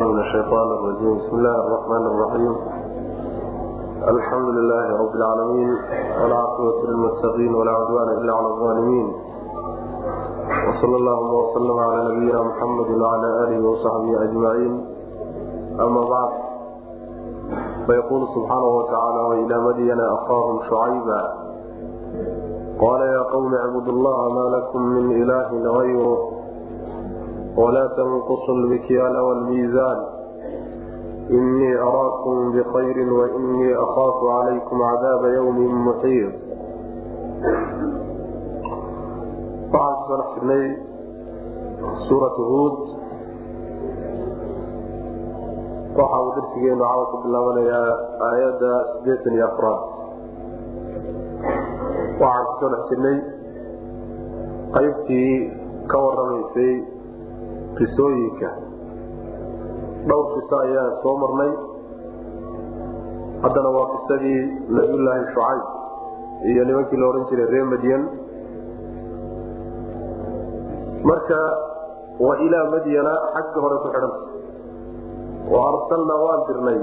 من الشيطان الرجيم بسم الله الرحمن الرحيم الحمد لله رب العالمين والعاقبة للمتقين ولا عدوان إلا على الظالمين وصلى اللهم وسلم على نبينا محمد وعلى آله وصحبه أجمعين أما بعد فيقول سبحانه وتعالى وإلى مدين أخاهم شعيبا قال يا قوم اعبدوا الله ما لكم من إله غيره ولا تنقصوا المكيال والميزان إني أراكم بخير وإني أخاف عليكم عذاب يوم محيط waxaan kusoo dhex jirnay suuratu huud waxa uu darsigeenu caawa ku bilaabanayaa aayadda sideetan iyo afraad waxaan kusoo dhex jirnay qaybtii ka waramaysay qisooyinka dhowr qiso ayaan soo marnay. Haddana waa qisadii nabiyullaahi shucayb iyo nimankii la odhan jiray reer madyan. Marka wa ilaa madyana xagga hore ku xidhanta wa arsalnaa waan dirnay.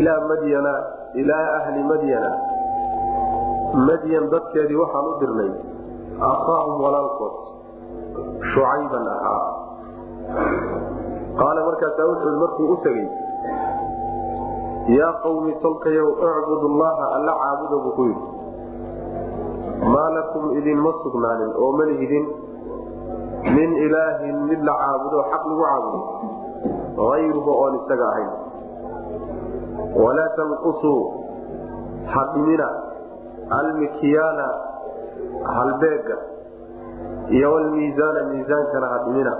Ilaa madyana ilaa ahli madyana. Madyan dadkeedii waxaan u dirnay. Akhaahum walaalkood shucayban ahaa. Qaala markaasaa wuxuu markuu u tegey yaa qawmi tolkayow icbud llaha alla caabuda buu ku yidhi. Maa lakum idinma sugnaanin oo ma lihidin min ilaahin mid la caabudo xaq lagu caabudo ayruhu oon isaga ahayn. Walaa tanqusuu hadhimina almikyaala halbeega iyo wlmiisaana miisaankana hadhimina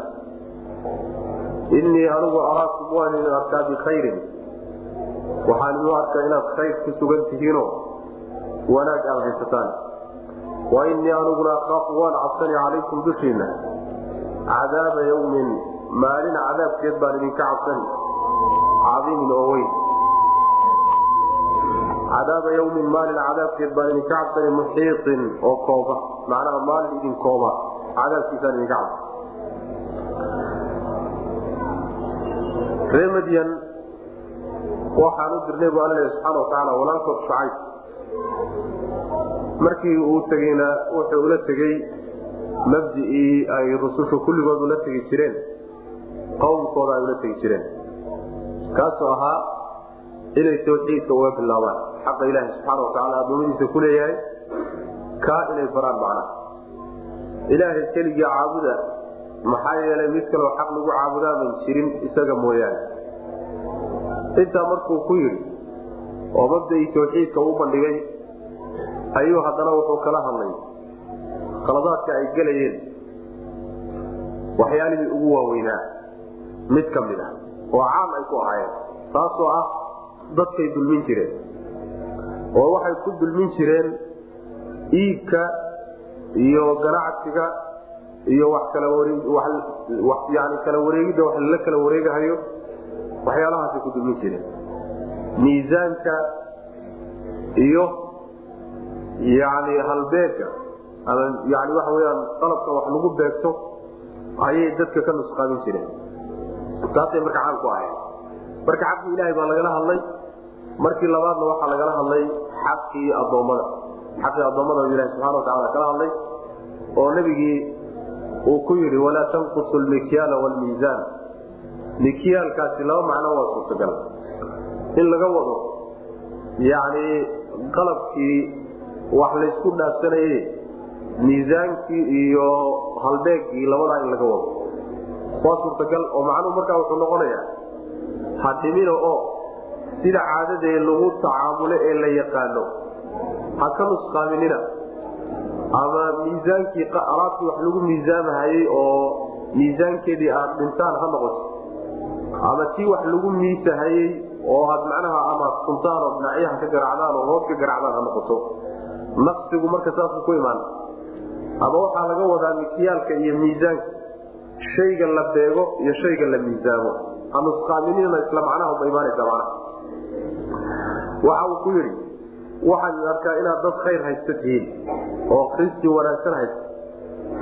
innii anigu araakum waan idin arkaa bikhayrin waxaan idin arkaa inaad khayr ku sugan tihiinoo wanaag aad haysataan. Wa innii aniguna akaafu waan cabsani calaykum dushiinna. Cadaaba yawmin maalin cadaabkeed baan idinka cabsani. Cadiimin oo weyn. Cadaaba yawmin maalin cadaabkeed baan idinka cabsani muxiiطin oo kooba. Macnaha maalin idin kooba cadaabkiisaan idinka cabsa ree madyan waxaan u dirnay bu alla subxaana watacaala walaalkood shucayb markii uu tegeyna wuxuu ula tegey mabdi'ii ay rusushu kulligood ula tegi jireen. Qowmkooda ay ula tegi jireen. Kaasoo ahaa inay tawxiidka uga bilaabaan. Xaqa ilaahi subxaana watacaala adoomadiisa ku leeyahay kaa inay baraan macnaha ilaahay keligii caabuda maxaa yeelay mid kaloo xaq lagu caabudaaban jirin isaga mooyaane. Intaa markuu ku yidhi oo mabda'ii tawxiidka u bandhigay ayuu haddana wuxuu kala hadlay. Khaladaadka ay gelayeen waxyaalihii ugu waaweynaa mid ka mid ah oo caam ay ku ahaayeen taasoo ah dadkay dulmin jireen. Oo waxay ku dulmin jireen iibka iyo ganacsiga iyo wax kala wareegidda wax lala kala wareegahayo waxyaalahaasay ku dulmin jireen miisaanka iyo yani halbeega ama yani waxa weyaan qalabka wax lagu beegto ayay dadka ka nusqaamin jireen taasay marka caan ku ahayd. Marka xaqii ilaahay baa lagala hadlay. Markii labaadna waxaa lagala hadlay xaqii adoommada xaqii addoommada ilahi subxana watacala kala hadlay oo nebigii uu ku yidhi walaa tanqusu lmikyaala wlmiisaan mikyaalkaasi laba macno waa suurtagal. In laga wado yani qalabkii wax laysku dhaafsanaye miisaankii iyo halbeegii labadaa in laga wado. Waa suurtagal oo macnuhu markaa wuxuu noqonayaa hadhimina oo sida caadadee lagu tacaamulo ee la yaqaano ha ka nusqaaminina ama miisaankii alaabtii wax lagu miisaamahayey oo miisaankeedii aad dhintaan ha noqoto ama tii wax lagu miisahayey oo aad macnaha ama suntaan oo dhinacyaha ka garacdaan oo hoos ka garacdaan ha noqoto naqsigu marka saasuu ku imaan ama waxaa laga wadaa mikyaalka iyo miisaanka shayga la beego iyo shayga la miisaamo hanusqaaminina isla macnaha imaanaysa macnaha waxa uu ku yidhi waxaan arkaa inaad dad khayr haysta tihiin oo kristi wanaagsan haysta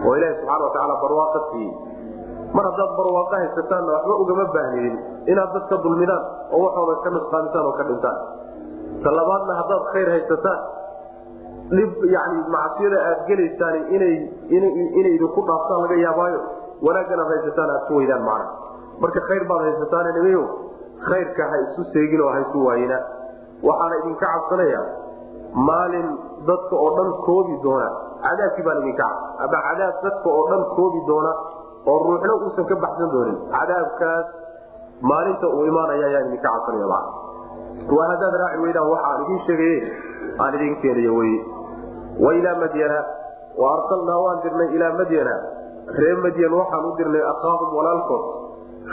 oo ilaahi subxana watacaala barwaaqa siiyey. Mar haddaad barwaaqo haysataanna waxba ugama baahnidin inaad dadka dulmidaan oo waxooda ka nusqaamisaan oo ka dhintaan. Talabaadna haddaad khayr haysataan dhib yani macsiyada aad gelaysaan inay inay idinku dhaaftaan laga yaabaayo wanaaggan aad haysataan aad ku weydaan macna. Marka khayr baad haysataan nimayo khayrka ha isu seegin oo ha isu waayina. Waxaana idinka cabsanaya maalin dadka oo dhan koobi doona. Cadaabkii baan idinka ama cadaab dadka oo dhan koobi doona oo ruuxna uusan ka baxsan doonin. Cadaabkaas maalinta uu imaanaya ayaan idinka cabsanaya ma waa haddaad raaci weydaan waxaan idiin sheegaye aan idin keenayo wey wailaa madyana wa arsalnaa waan dirnay ilaa madyana ree madyan waxaan u dirnay akhaahum walaalkood.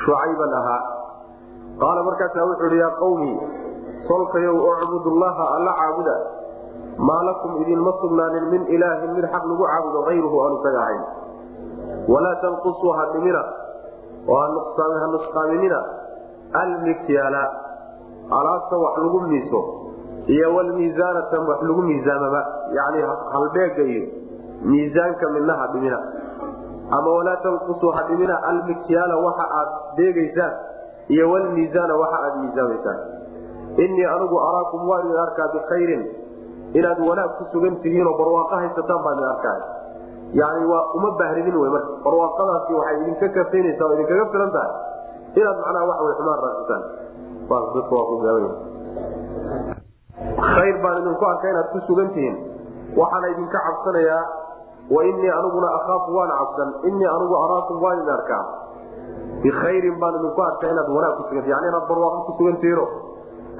Shucayban ahaa. Qaala markaasaa wuxuu ihi yaa qawmi solkayow ucbud llaha alla caabuda maa lakum idinma sugnaanin min ilaahin mid xaq lagu caabudo ayruhu aan isaga ahayn. Walaa tanqusuu ha dhimina oo ha nusqaaminina. Almikyaala alaabta wax lagu miiso iyo wlmiisaanata wax lagu miisaamaba yani halbeega iyo miisaanka midna ha dhimina. Ama walaa tanqusuu ha dhimina almikyaala waxa aad deegaysaan iyo wlmiisaana waxa aad miisaamaysaan. Inii anigu araakum waan idin arkaa bikhayrin inaad wanaag ku sugan tihiinoo barwaaqo haysataan baan idin arkaa yani waa uma baahnidin w marka. Barwaaqadaasi waxay idinka kafaynaysaa oo idinkaga filan tahay. Inaad macnaha waxa way xumaan raasitaan khayr baan idinku arka inaad ku sugan tihiin. Waxaana idinka cabsanayaa wa inii aniguna akhaafu waan cabsan. Inii anigu araakum waan idin arkaa. Bikhayrin baan idinku arkaa inaad wanaag ku sugan yani inaad barwaaqo ku sugan tihiino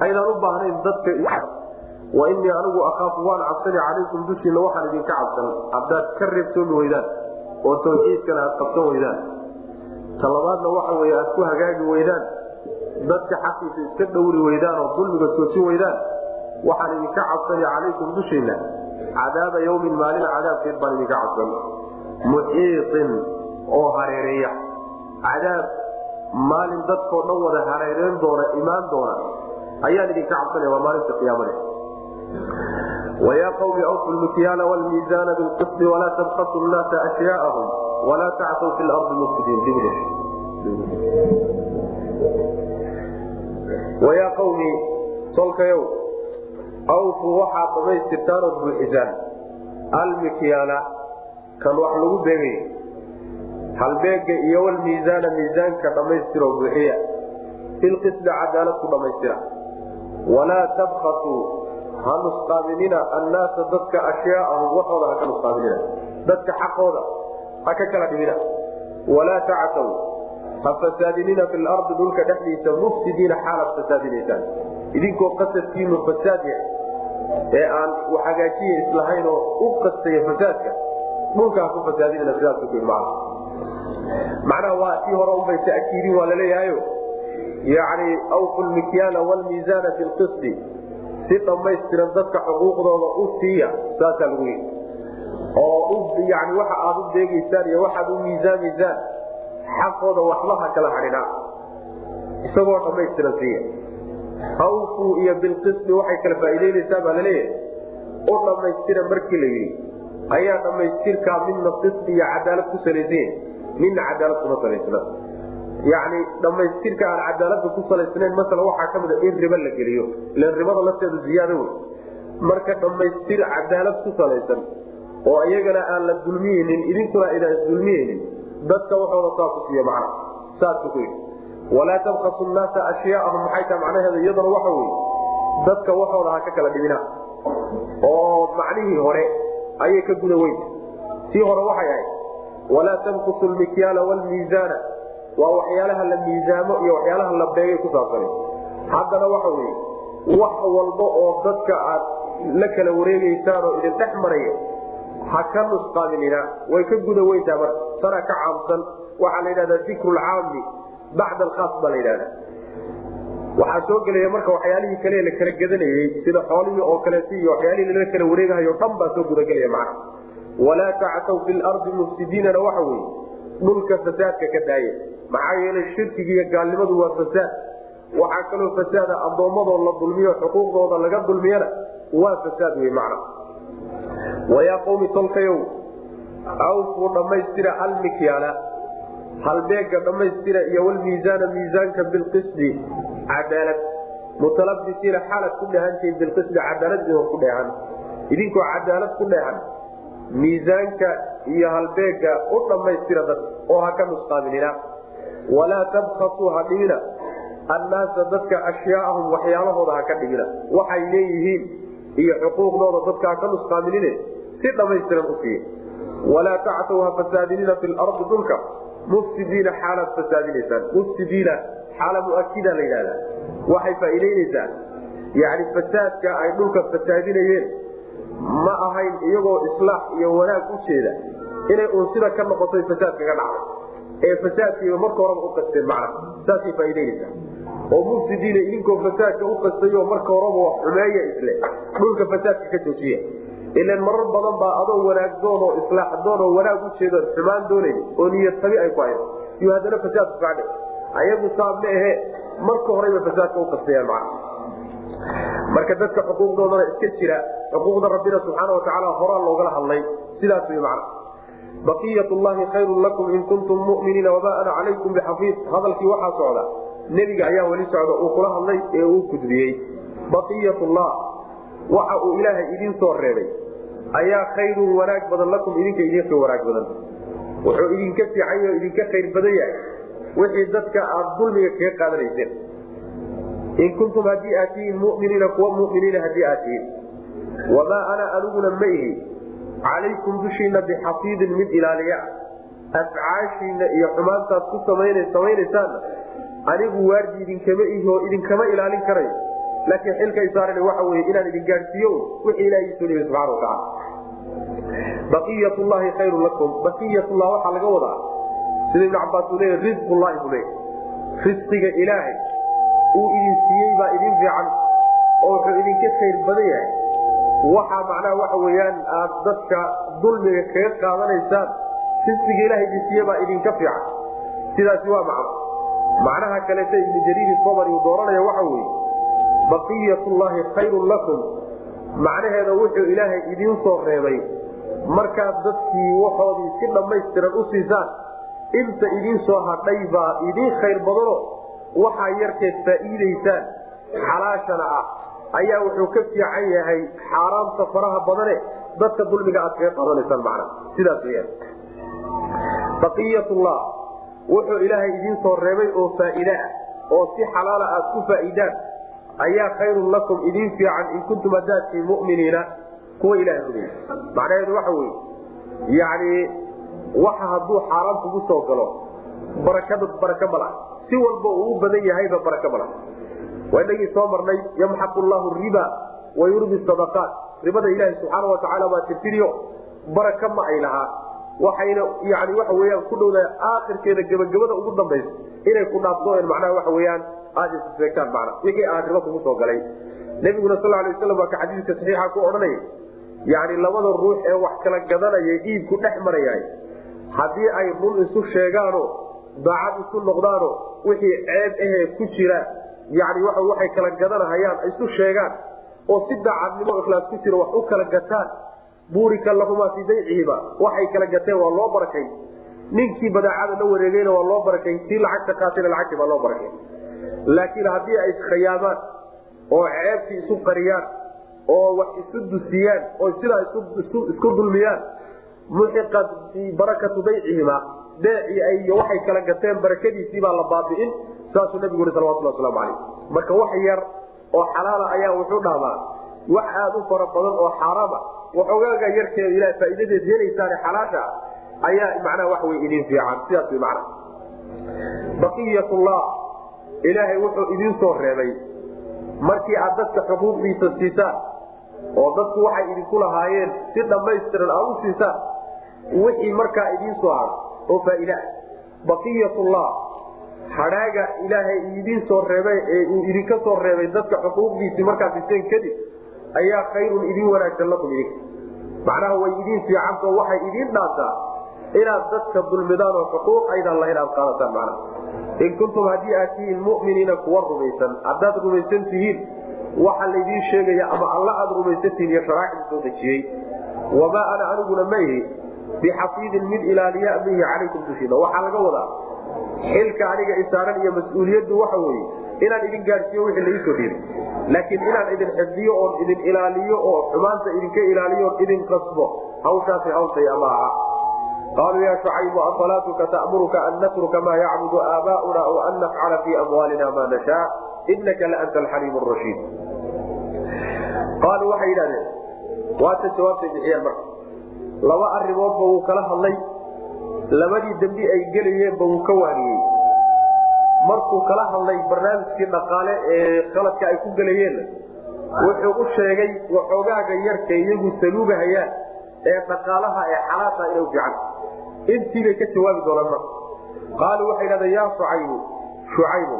aydaan u baahnayn dadka wa inii anigu akhaafu waan cabsani calaykum dushiina waxaan idinka cabsan. Haddaad ka reebtoomi weydaan oo tawxiidkana aad qabsan weydaan. Talabaadna waxa wey aad ku hagaagi weydaan. Dadka xaqiisa iska dhowri weydaan oo dulmiga soojin weydaan. Waxaan idinka cabsani calaykum dushiina cadaaba yawmin maalin cadaabkeed baan idinka cabsan. Muxiiin oo hareereeya. Cadaab maalin dadkoo dhan wada hareereen doona imaan doona. Ayaan idinka cabsanaya waa maalinta qiyaamade wayaa qawmi awfu lmikyaala wlmiisaana bilqisdi walaa tabkasu nnaasa ashyaaahum walaa tacsaw fi lardi mufsidiin wayaa qawmi solkayow awfu waxaad dhamaystirtaan ood buuxisaan almikyaala kan wax lagu beegay halbeega iyo wlmiisaana miisaanka dhammaystiroo buuxiya filqisdi cadaalad ku dhammaystira walaa tabkasuu ha nusqaaminina annaasa dadka ashyaaahum waxooda ha ka nusqaaminina dadka xaqooda ha ka kala dhimina walaa tacsaw ha fasaadinina fi lardi dhulka dhexdiisa mufsidiina xaalaad fasaadinaysaan idinkoo qasadkiinu fasaad yahay ee aan hagaajiya islahayn oo u qastaya fasaadka dhulka ha ku fasaadinina sidaasman macnaha waa tii hore unbay ta'kiidin waa laleeyahayo yani awfu lmikyaala wlmiisaana fi lqisdi si dhammaystiran dadka xuquuqdooda u siiya saasaa lagu yii oo yani waxa aad u deegaysaan iyo waxaad u miisaamaysaan xaqooda waxba ha kala hadhinaa isagoo dhammaystiran siiya. Awfu iyo bilqisdi waxay kala faa'iideynaysaa baa la leeyahay u dhammaystiran markii la yidhi ayaa dhammaystirkaa midna qisdi iyo cadaalad ku salaysan midna cadaalad kuma salaysna yani dhammaystirka aan cadaalada ku salaysnayn masala waxaa ka mida in riba la geliyo. Ilan ribada lafteedu ziyaado wey marka dhammaystir cadaalad ku salaysan oo iyagana aan la dulmiyeynin idinkuna idaan dulmiyeynin dadka waxooda saaku siiy macna. Saasku ku yidhi. Walaa tabkasu nnaasa ashyaaahum maxay taha macnaheeda iyaduna waxa wey dadka waxooda ha ka kala dhibina oo macnihii hore ayay ka guda weynta tii hore waxay ahayd walaa tanqusu lmikyaala wlmiisaana waa waxyaalaha la miisaamo iyo waxyaalaha la beegay ku saabsana haddana waxa weye wax walba oo dadka aad la kala wareegeysaan oo idin dhex maraya ha ka nusqaaminina way ka guda weyntaa marka. Tana ka caamsan waxaa la yidhahdaa dikru bacda alkhaas baa la yidhahda waxaa soo gelaya marka waxyaalihii kale la kala gadanayey sida xoolihii oo kaleeti iyo waxyaalihii lala kala wareegahayo dhan baa soo gudagelaya macna. Walaa tactaw fi lardi mufsidiinana waxa weye dhulka fasaadka ka daaya maxaa yeelay shirkiga iyo gaalnimadu waa fasaad. Waxaa kaloo fasaada addoommadoo la dulmiyo xuquuqdooda laga dulmiyana waa fasaad wey macna. Wayaa qawmi tolkayow awfuu dhammaystira almikyaala halbeega dhammaystira iyo walmiisaana miisaanka bilqisdi cadaalad. Mutalabisiina xaalad ku dheehantihiin bilqisdi cadaaladoo ku dheehan idinkoo cadaalad ku dheehan miisaanka iyo halbeega u dhammaystira dad oo ha ka nusqaaminina walaa tabkasuu ha dhimina annaasa dadka ashyaaahum waxyaalahooda ha ka dhimina waxay leeyihiin iyo xuquuqdooda dadka ha ka nusqaaminine si dhammaystiran u siiya walaa tactaw ha fasaadinina fi lardi dhulka. Mufsidiina xaalaad fasaadinaysaan mufsidiina xaala muakida la yidhahda waxay faa'iidaynaysaa. Yani fasaadka ay dhulka fasaadinayeen ma ahayn iyagoo islaax iyo wanaag u jeeda inay uun sida ka noqotay fasaadkaga dhacday. Ee fasaadkiiba marka horeba u qasteen macna saasay faa'iidaynaysaa oo mufsidiina idinkoo fasaadka u qastayo marka horeba wax xumeeya isle dhulka fasaadka ka joojiya. Ilan marar badan baa adoo wanaag doon oo islaax doon oo wanaag u jeedoon xumaan doonayn oo niyad ay ku hayd iyo haddana fasaadku kacdhe ayagu saab ma ahe marka horeyba fasaadka u qastayaan macna marka dadka xuquuqdoodana iska jira xuquuqda rabbina subxaana watacaala horaa loogala hadlay sidaas way macna. Baqiyat llahi khayrun lakum in kuntum muminiina wamaa ana calaykum bixafiid. Hadalkii waxaa socda nebiga ayaa weli socda uu kula hadlay ee uu gudbiyey. Baqiyat llah waxa uu ilaahay idin soo reebay ayaa khayrun wanaag badan lakum idinka idinka wanaag badan. Wuxuu idinka fiican idinka khayr badan yahay. Wixii dadka aad dulmiga kaga qaadanayseen in kuntum haddii aad tihiin muminiina kuwa muminiina haddii aad tihiin wamaa ana aniguna ma ihi. Calaykum dushiina bixafiidin mid ilaaliya. Afcaashiina iyo xumaantaad ku samaynaysaanna anigu waardi idinkama ihi idinkama ilaalin karayo laakiin xilkay saaran waxa wey inaan idin gaadhsiiyo wixii ilaha iisoo dhiibay subxana watacaala baqiyat llahi khayrun lakum. Baqiyatullah waxaa laga wadaa. Sida ibnu cabaas uu leeya risqullahi buu leeya risqiga ilaahay uu idin siiyey baa idin fiican oo wuxuu idinka khayr badan yahay. Waxaa macnaha waxa weyaan aad dadka dulmiga kaga qaadanaysaan risqiga ilaha idin siiye baa idinka fiican. Sidaasi waa macno. Macnaha kaleeta ibnu jariiri sobari uu dooranaya waxa weye baqiyat llahi khayrun lakum. Macnaheeda wuxuu ilaahay idiin soo reebay. Markaad dadkii waxoodii si dhammaystiran u siisaan inta idiin soo hadhay baa idiin khayr badano waxaa yarkeed faa'iidaysaan xalaashana ah. Ayaa wuxuu ka fiican yahay xaaraamta faraha badane dadka dulmiga aad kaga qaadanaysaan macna. Sidaas weyaan baqiyatullah wuxuu ilaahay idiin soo reebay oo faa'iide ah oo si xalaala aad ku faa'iidaan ayaa khayrun lakum idin fiican in kuntum haddaadtii muminiina kuwa ilaha rumeey macnaheedu waxa weye yani waxa hadduu xaaraan kugu soo galo barakada baraka ma laha si walba uu u badan yahayba baraka ma laha waa inagii soo marnay yamxaqu llahu riba wa yurbi sadaqaat. Ribada ilaahi subxaana watacaala baa tirtiriyo baraka ma ay lahaa. Waxayna yani waxa weyaan ku dhowdaa aakhirkeeda gebagabada ugu dambaysa inay ku dhaafsooen macnaha waxa weyaan aada isfeegtaan macna wixii aan ribo kugu soo galay. Nabiguna sal alay waslam waa ka xadiiska saxiixa ku odhanaya yani labada ruux ee wax kala gadanaya iibku dhex marayahay haddii ay run isu sheegaano daacad isu noqdaano wixii ceeb ahee ku jira yani wa waxay kala gadanahayaan isu sheegaan oo si daacadnimo ikhlaas ku jira wax u kala gataan buurika lahumaa fii baycihiba waxay kala gateen waa loo barakay ninkii badaacada la wareegayna waa loo barakay kii lacagta qaatayna lacagtii baa loo barakay laakiin haddii ay iskhayaamaan oo ceebtii isu qariyaan oo wax isu dusiyaan oo sidaa isku dulmiyaan muxiqat barakatu baycihima ay waxay kala gateen barakadiisii baa la baabi'in saasuu nabigu ui salawatulli waslamu calayh. Marka wax yar oo xalaala ayaa wuxuu dhahdaa wax aada u fara badan oo xaaraama waxogaaga yarkeeda ilaha faa'iidadeed helaysaane xalaasha ayaa macnaha wax wey idin fiican sidaas macna baqiyatullah ilaahay wuxuu idiin soo reebay. Markii aad dadka xuquuqdiisa siisaan oo dadku waxay idinku lahaayeen si dhammaystiran aad u siisaan wixii markaa idiin soo hado oo faa'iida ah baqiyatullah hadhaaga ilaahay idiin soo reebay ee uu idinka soo reebay dadka xuquuqdiisii markaad siiseen kadib ayaa khayrun idin wanaagsan lakum idinka macnaha way idiin fiicantao waxay idiin dhaantaa inaad dadka dulmidaan oo xuquuq aydan lahayn aad qaadataan macnaha. In kuntum haddii aad tihiin muminiina kuwa rumaysan haddaad rumaysan tihiin waxa laydiin sheegaya ama alla aad rumaysan tihiin iyo sharaaicda soo dejiyey. Wamaa ana aniguna ma ihi bixafiidin mid ilaaliya bihi calaykum dushiina waxaa laga wadaa xilka aniga isaaran iyo mas'uuliyaddu waxa weeye inaan idin gaadhsiiyo wixii laiisoo dhiibay laakiin inaan idin xifdiyo oon idin ilaaliyo oo xumaanta idinka ilaaliyo oon idin qasbo hawshaasi hawshaya ma aha qaaluu ya shucaybu asalaatuka ta'muruka an natruka maa yacbudu aabaa'una aw an nafcala fii amwaalina maa nashaa inaka la anta alxaliim rashiid qaaluu waxay yidhahdeen waata jawaabtay bixiyeen marka laba arrimoodba wuu kala hadlay. Labadii dembi ay gelayeenba wuu ka waaniyey markuu kala hadlay barnaamijkii dhaqaale ee qaladka ay ku gelayeenna wuxuu u sheegay waxoogaaga yarka iyagu saluugahayaan ee dhaqaalaha ee xalaasha inay fiican. Intiibay ka jawaabi doonaan marka. Qaaluu waxay dhahdeen yaa shucaybu shucaybu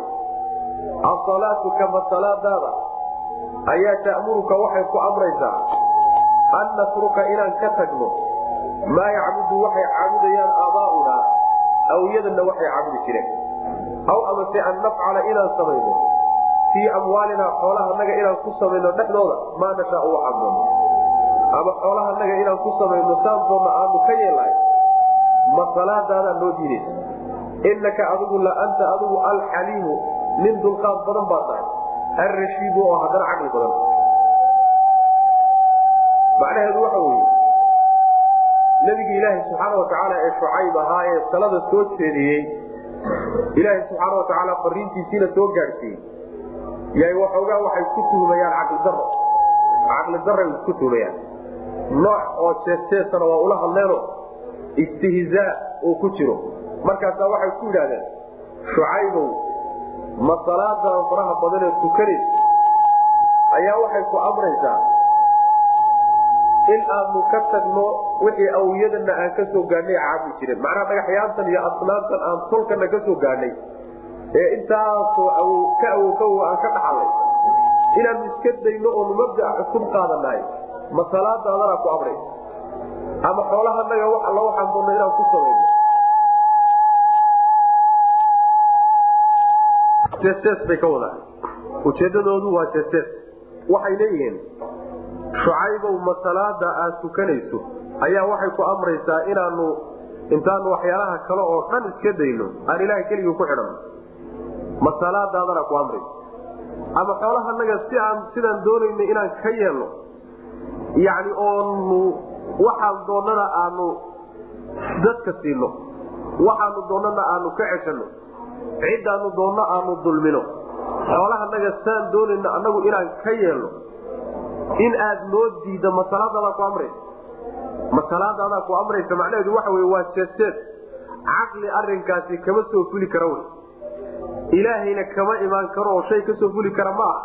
asalaatuka ma salaadaada ayaa ta'muruka waxay ku amraysaa an natruka inaan ka tagno maa yacbudu waxay caabudayaan aabaa'una awyadana waxay caabudi jireen. Aw amase an nafcala inaan samayno fii amwaalinaa xoolahanaga inaan ku samayno dhexdooda maa nashaa waxaan doonno ama xoolahanaga inaan ku samayno saan doonna aanu ka yeelahay ma salaadaadaan noo diidaysa. Inaka adigu la anta adigu alxaliimu nin dulqaad badan baa tahay alrashiidu oo haddana caqli badan. Macnaheedu waxa weye nabigi ilaahi subxaana watacaala ee shucayb ahaa ee talada soo jeediyey ilaahi subxaana watacaala fariintiisiina soo gaadhsiiyey yay waxoogaa waxay ku tuhmayaan caqli daro caqli daray ku tuhmayaan. Nooc oo jeesteesana waa ula hadleeno istihzaa uu ku jiro. Markaasaa waxay ku yidhahdeen shucaybow ma salaadan faraha badanee tukanaysa ayaa waxay ku amraysaa in aanu ka tagno wixii awiyadana aan ka soo gaadhnay caabudi jireen macnaha dhagaxyaantan iyo asnaamtan aan tolkana ka soo gaadhnay ee intaasoo ka awow ka awow aan ka dhaxalay. Inaanu iska dayno oonu mabdaa cusub qaadanahay ma salaadaadana ku amraysa ama xoolahanaga alla waxaan doonno inaan ku samayno bay ka wadaan. Ujeedadoodu waa waxay leeyihiin shucaybow ma salaada aad tukanayso ayaa waxay ku amraysaa inaanu intaanu waxyaalaha kale oo dhan iska dayno aan ilaahay keligii ku xidhanno ma ku amraysa ama xoolahanaga si aan sidaan doonayna inaan ka yeelno yacni oonu waxaan doonnana aanu dadka siino. Waxaanu doonnana aanu ka ceshanno. Ciddaanu doonno aanu dulmino. Xoolahanaga saan doonayna annagu inaan ka yeelno in aad noo diiddo ma salaadaadaa ku amraysa ma salaadaadaa ku amraysa macnaheedu waxa wey waa jeesteed caqli arinkaasi kama soo fuli kara wey. Ilaahayna kama imaan karo oo shay ka soo fuli kara ma aha.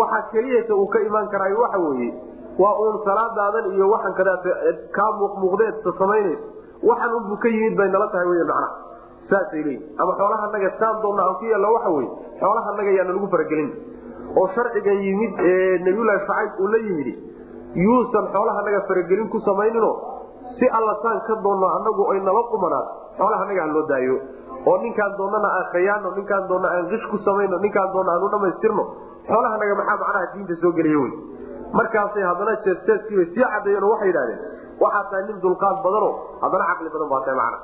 Waxa keliyata uu ka imaan karaayo waxa weeye waa uun salaadaadan iyo waxan kadaat kaa muuqmuuqdeedsa samaynaysa waxan unbuu ka yimid bay nala tahay wey macnaha. Saasay leeyihiin ama xoolahanaga saan doonna aan ku yeelno waxa weye xoolahanaga yaana lagu faragelin oo sharcigan yimid ee nabiyullaahi shacayb uu la yimidi yuusan xoolahanaga faragelin ku samaynino si alla saan ka doonno anagu ay nala qumanaad xoolahanaga aan loo daayo oo ninkaan doonnana aan khayaano ninkaan doonna aan qish ku samayno ninkaan doonna aan u dhamaystirno xoolahanaga maxaa macnaha diinta soo geliya wey markaasay haddana jeesteeskiibay sii caddeeyeen oo waxay yidhahdeen waxaa nin dulqaad badano haddana caqli badan baa macna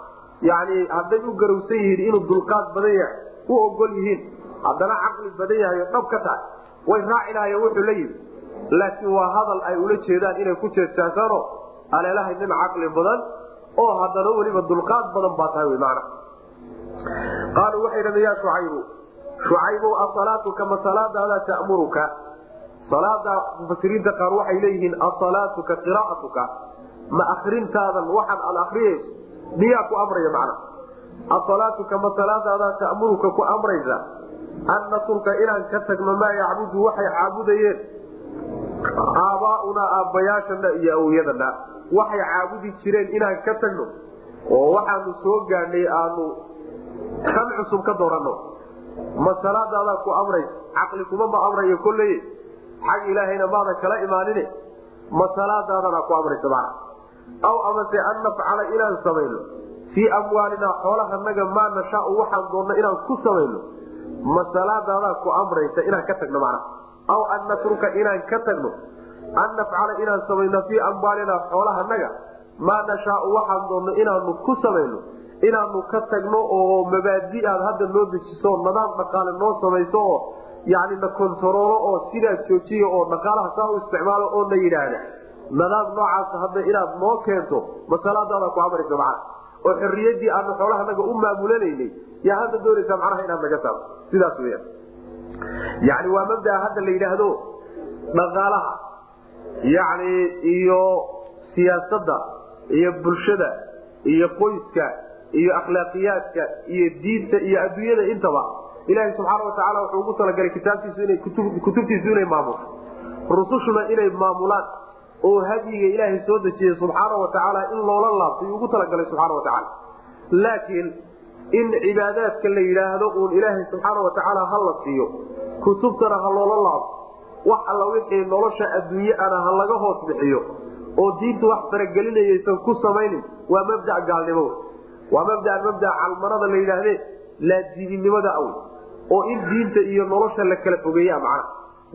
yacni hadday u garowsan yihiin inuu dulqaad badan yahay u ogol yihiin haddana caqli badan yahay oo dhab ka tahay way raaci lahayen wuxuu la yimi laakiin waa hadal ay ula jeedaan inay ku jeestaasaano aleelahay nin caqli badan oo haddana weliba dulqaad badan baa tahay macna. Qaaluu waxay dhahdeen yaa shucaybu shucaybow asalaatuka ma salaadaada ta'muruka? Salaada mufasiriinta qaar waxay leeyihiin asalaatuka qiraa'atuka ma akrintaadan waxaad aad akriyayso miyaa ku amraya macna? Asalaatuka ma salaadaada ta'muruka ku amraysa an natruka inaan ka tagno maa yacbudu waxay caabudayeen. Aabaaunaa aabbayaashana iyo awyadana waxay caabudi jireen inaan ka tagno. Oo waxaanu soo gaadhnay aanu kan cusub ka dooranno. Ma ku amraysa caqli kuma ma amrayo kolley xag ilaahayna maadan kala imaanine. Ma ku amraysa aw amase an nafcala inaan samayno. Fii amwaalinaa xoolahanaga maa nashaau waxaan doonno inaan ku samayno ma salaadaadaa ku amraysa inaan ka tagno mana aw an natruka inaan ka tagno? An nafcala inaan samayno fii amwaalinaa xoolahanaga maa nashaau waxaan doonno inaanu ku samayno? Inaanu ka tagno oo mabaadi aad hadda noo dejiso nidaam dhaqaale noo samayso oo yani na kontaroolo oo sidaas joojiya oo dhaqaalaha saa u isticmaalo oo na yidhaahda. Nidaam noocaas hadda inaad noo keento masalaadaada ku amaraysa macana oo xorriyadii aanu xoolahanaga u maamulanaynay yaa hadda doonaysaa macnaha inaad naga saarto sidaas weya yani waa mabdaa hadda la yidhaahdo dhaqaalaha yani iyo siyaasadda iyo bulshada iyo qoyska iyo akhlaaqiyaadka iyo diinta iyo adduunyada intaba ilaahay subxaana watacaala wuxuu ugu talagalay kitaabtiisu ina kutubtiisu inay maamusho rusushuna inay maamulaan oo hadyiga ilaahay soo dejiyey subxaana watacaala in loola laabto yuu ugu talagalay subxaana watacaala laakiin in cibaadaadka la yidhaahdo uun ilaahay subxaana watacaala ha la siiyo kutubtana ha loola laabto wax alla wixii nolosha adduunye ana ha laga hoos bixiyo oo diintu wax faragelinayaysan ku samaynin waa mabda gaalnimo waa mabda mabda calmanada la yidhaahde laadiininimada aw oo in diinta iyo nolosha la kala fogeeya macna.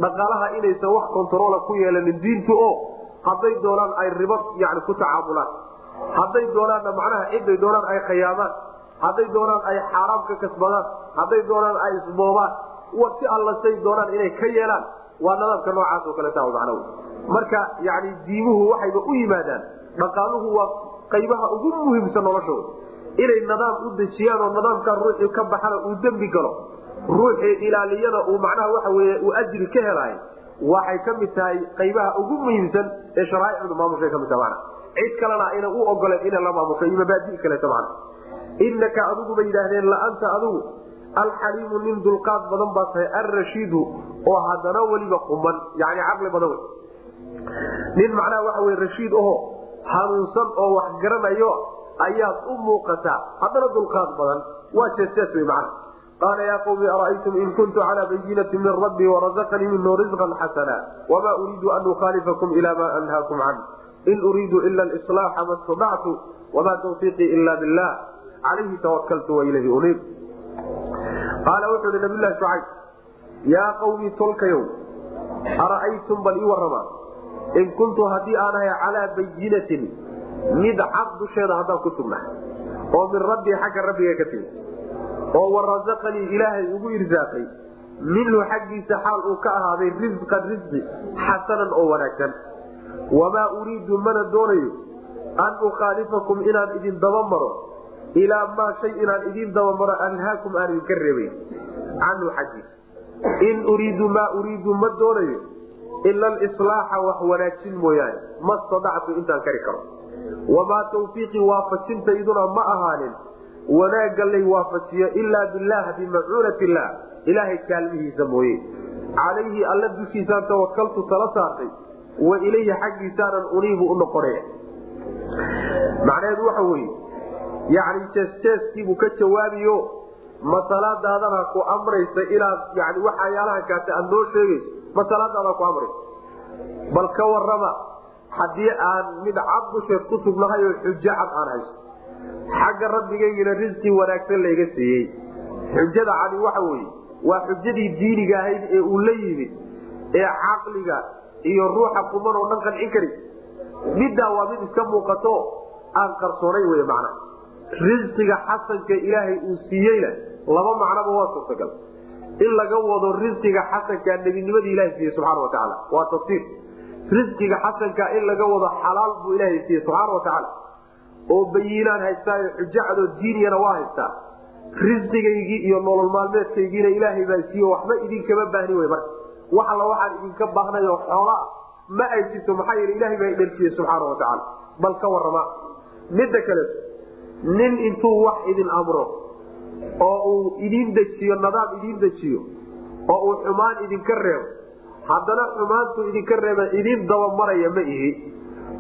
Dhaqaalaha inaysan wax kontaroola ku yeelanin diintu oo hadday doonaan ay ribo yani ku tacaamulaan hadday doonaanna macnaha ciday doonaan ay khayaamaan hadday doonaan ay xaaraam ka kasbadaan hadday doonaan ay isboobaan si alla doonaan inay ka yeelaan waa nadaamka noocaas oo kaleeta macna marka yani diimuhu waxayba u yimaadaan dhaqaaluhu waa qaybaha ugu muhiimsan noloshooda. Inay nadaam u dejiyaan oo nadaamkaa ruuxii ka baxana uu dembi galo ruuxii ilaaliyana uu macnaha waxa wey uu ajri ka helaay waxay ka mid tahay qaybaha ugu muhiimsan ee sharaaicdu maamushay ka mid taha mana cid kalena ayna u ogoleen ina la maamusho iyo mabaadi kaleeta mana inaka adigu bay yidhaahdeen laanta adigu alxaliimu nin dulqaad badan baa tahay alrashiidu oo haddana weliba quman yani caqli badan wey. Nin macnaha waxa wey rashiid aho hanuunsan oo wax garanayo ayaad u muuqataa haddana dulqaad badan waa jeesjees wey macna qaala yaa qawmi ara'aytum in kuntu calaa bayinati min rabbii warazaqanii minhu risqan xasana wamaa uriidu an ukhaalifakum ila ma anhaakum can in uriidu ila lislaaxa ma stadactu wamaa tawfiiqii ila billah calayhi tawakaltu wailayhi uniib qaala wuxuu ihi nabiylahi shucayb yaa qawmi tolkayow ara'aytum bal ii warama in kuntu haddii aan ahay calaa bayinatin mid cad dusheeda haddaan ku sugnaa. Oo min rabbii xagga rabbiga ka timi. Oo warazaqanii ilaahay ugu irsaaqay minhu xaggiisa xaal uu ka ahaaday risqan risqi xasanan oo wanaagsan. Wamaa uriidu mana doonayo an ukhaalifakum inaan idin dabamaro ilaa maa shay inaan idin dabamaro anhaakum aan idinka reebay canhu xaggiisa in uriidu maa uriidu ma doonayo ila alislaaxa wax wanaajin mooyaane ma stadactu intaan kari karo wamaa tawfiiqii waafajintayduna ma ahaanin wanaagga lay waafajiyo ilaa bilah bimacuunat illah ilaahay kaalmihiisa mooye calayhi alla dushiisaan tawakaltu tala saartay wa ilayhi xaggiisaanan uniibu u noqonaya macnaheedu waxa weye yani jeesjeeskiibuu ka jawaabiyo masalaadaadana ku amraysa inaad yani waxayaalaha kaate aad noo sheegayso masalaadaada ku amraysa bal ka warama haddii aan mid cad ku sugnahay oo xujo cad aan hayso xagga rabbigaygina risqi wanaagsan layga siiyey. Xujada cadi waxa weye waa xujadii diiniga ahayd ee uu la yimid ee caqliga iyo ruuxa kuman oo dhan qancin kari middaa waa mid iska muuqato aan qarsoonayn wey macna risqiga xasanka ilaahay uu siiyeyna laba macnoba waa suurtagal. In laga wado risqiga xasanka nebinimadii ilahay siiyey subxana watacaala waa tafsiir. Risqiga xasanka in laga wado xalaal buu ilaahay siiyey subxaana watacaala oo bayiinaan haystaayo xujo diiniyana waa haystaa risqigaygii iyo nolol maalmeedkaygiina ilaahay baa siiye waxba idinkama baahni wey marka wax waxaan idinka baahnay oo xoolaa ma ay jirto maxaa yeele ilahay baa idharsiiye subxaana watacaala bal ka warama midda kale nin intuu wax idin amro oo uu idin dejiyo nadaam idin dejiyo oo uu xumaan idinka reebo haddana xumaantuu idinka reeba idin dabamaraya ma ihi.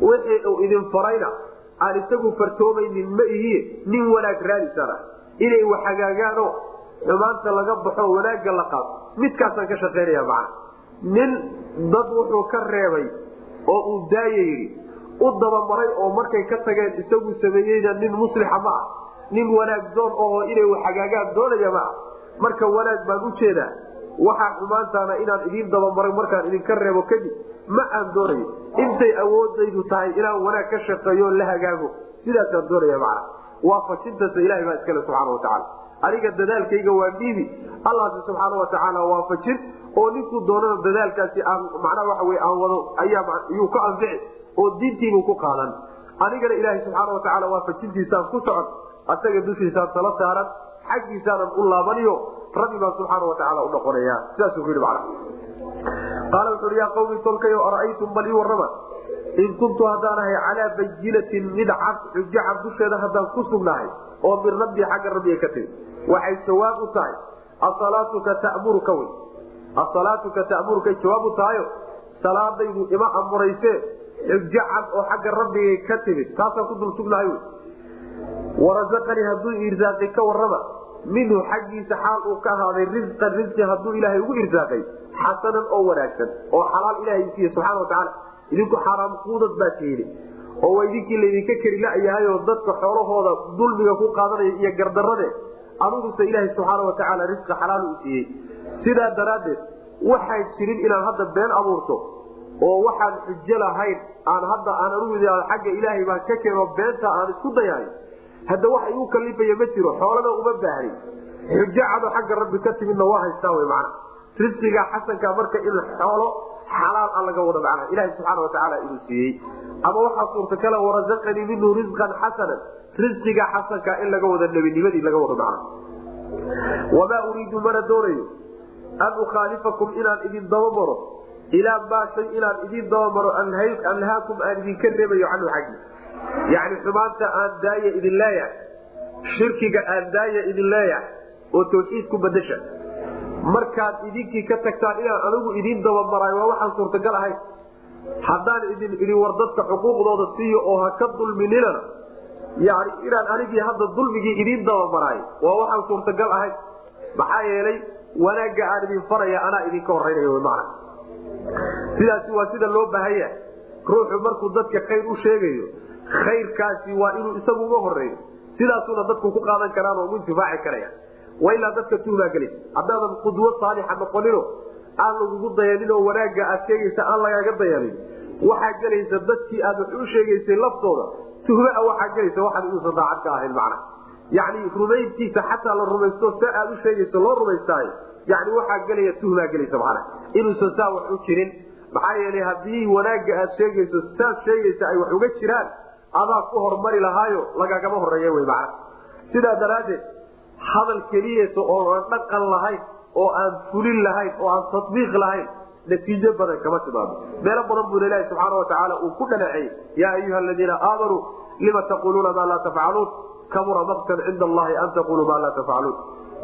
Wixii uu idin farayna aan isagu fartoomaynin ma ihiye nin wanaag raadisana inay wax hagaagaanoo xumaanta laga baxo wanaagga la qaado midkaasaan ka shaqaynaya macana nin dad wuxuu ka reebay oo uu daaya yidhi u dabamaray oo markay ka tageen isagu sameeyeyna nin muslixa ma ah. Nin wanaag doon oo inay hagaagaan doonaya ma ah. Marka wanaag baan u jeedaa waxaa xumaantaana inaan idiin dabamaray markaan idinka reebo kadib ma aan doonayo. Intay awoodaydu tahay inaan wanaag ka shaqeeyo la hagaago. Sidaasaan doonaya macna waafajintaasa ilahay baa iskale subxaana watacaala aniga dadaalkayga waa dhiibi. Allahsi subxaana watacaala waafajin oo ninkuu doonana dadaalkaasi aan macnaha waxa wey aan wado ayayuu ka anfici oo diintiibuu ku qaadan. Anigana ilaahay subxaana watacaala waafajintiisaan ku socon. Asaga dushiisaan tala saaran xaggiisaanan u laabaniyo rabbi baan subxaana watacaala u noqonaya sidaasuu ku yidhi macna. Qaala wuxu uhi yaa qawmi tolkayo ara'aytum bal ii warrama in kuntu haddaan ahay calaa bayinatin mid cad xujo cad dusheeda haddaan ku sugnahay oo min rabbii xagga rabbiga ka timi waxay jawaab u tahay asalaatuka tamuruka wy asalaatuka ta'muruka jawaab u tahayo? Salaadaydu ima amurayse cad oo xagga rabbigay ka timid taasaan ku dul wy warasaqanii hadduu irsaaqi ka warrama minhu xaggiisa xaal uu ka ahaaday risqan risqi hadduu ilaahay ugu irsaaqay xasanan oo wanaagsan oo xalaal ilahay siiye subxana watacaala idinku xaaraam kuudad baa tiidi oo waa idinkii laydinka keri la-yahayoo dadka xoolahooda dulmiga ku qaadanaya iyo gardarade aniguse ilaahay subxaana watacaala risqi xalaal u siiyey. Sidaa daraaddeed waxaan jirin inaan hadda been abuurto oo waxaan xujo lahayn aan hadda aan anugu xagga ilaahay baan ka keeno beenta aan isku dayahay hadda wax igu kalifaya ma jiro xoolana uma baahni xujo cado xagga rabbi ka timidna waa haystaa wy macna. Risqiga xasanka marka in xoolo xalaal a laga wado macna ilahi subxaana watacaala inuu siiyey. Ama waxaa suurtakala warasaqanii minhu risqan xasanan. Risqiga xasanka in laga wado nebinimadii laga wado macna wamaa uriidu mana doonayo an ukhaalifakum inaan idin dabamaro ilaa shay inaan idin dabamaro anhaakum aan idinka reebayo canhu xaggi yani xumaanta aan daaya idin leeyahay shirkiga aan daaya idin leeyahay oo tawxiid ku badasha markaad idinkii ka tagtaan inaan anigu idin dabamarayo waa waxaan suurtagal ahayn haddaan idin idin dadka xuquuqdooda siiyo oo ha ka dulmininana yani inaan anigii hadda dulmigii idin dabamaraayo waa waxaan suurtagal ahayn maxaa yeelay wanaagga aan idin faraya anaa idinka horeynayo mana sidaasi waa sida loo baahanya. Ruuxu markuu dadka khayr u sheegayo khayrkaasi waa inuu isagu uga horeeyo sidaasuna dadku ku qaadan karaan oo ugu intifaaci karaya. Waa ilaa dadka tuhmaa gelaysa haddaadan qudwo saalixa noqonino aan lagugu dayanin wanaagga aad sheegaysa aan lagaaga dayanin. Waxaa gelaysa dadkii aad wax u sheegaysay laftooda tuhmaa waxaa gelaysa waxaan inuusan daacad ka ahayn macna. Yani rumayntiisa xataa la rumaysto se aad u sheegayso loo rumaystaayo yani waxaa gelaya tuhmaa gelaysa macna inuusan saa wax u jirin maxaa yeelay haddii wanaagga aad sheegayso saad sheegaysa ay wax uga jiraan adaa ku hormari lahaayo lagagama horreeya wy macna. Sidaa daraaddeed hadal keliyasa oo aan dhaqan lahayn oo aan fulin lahayn oo aan tatbiiq lahayn natiijo badan kama timaado. Meelo badan buu ilahi subxaana watacaala uu ku dhaleeceeyey yaa ayuha aladiina aamanuu lima taquluuna maa laa tafcaluun kabura maktan cinda allahi an taquluu maa laa tafcaluun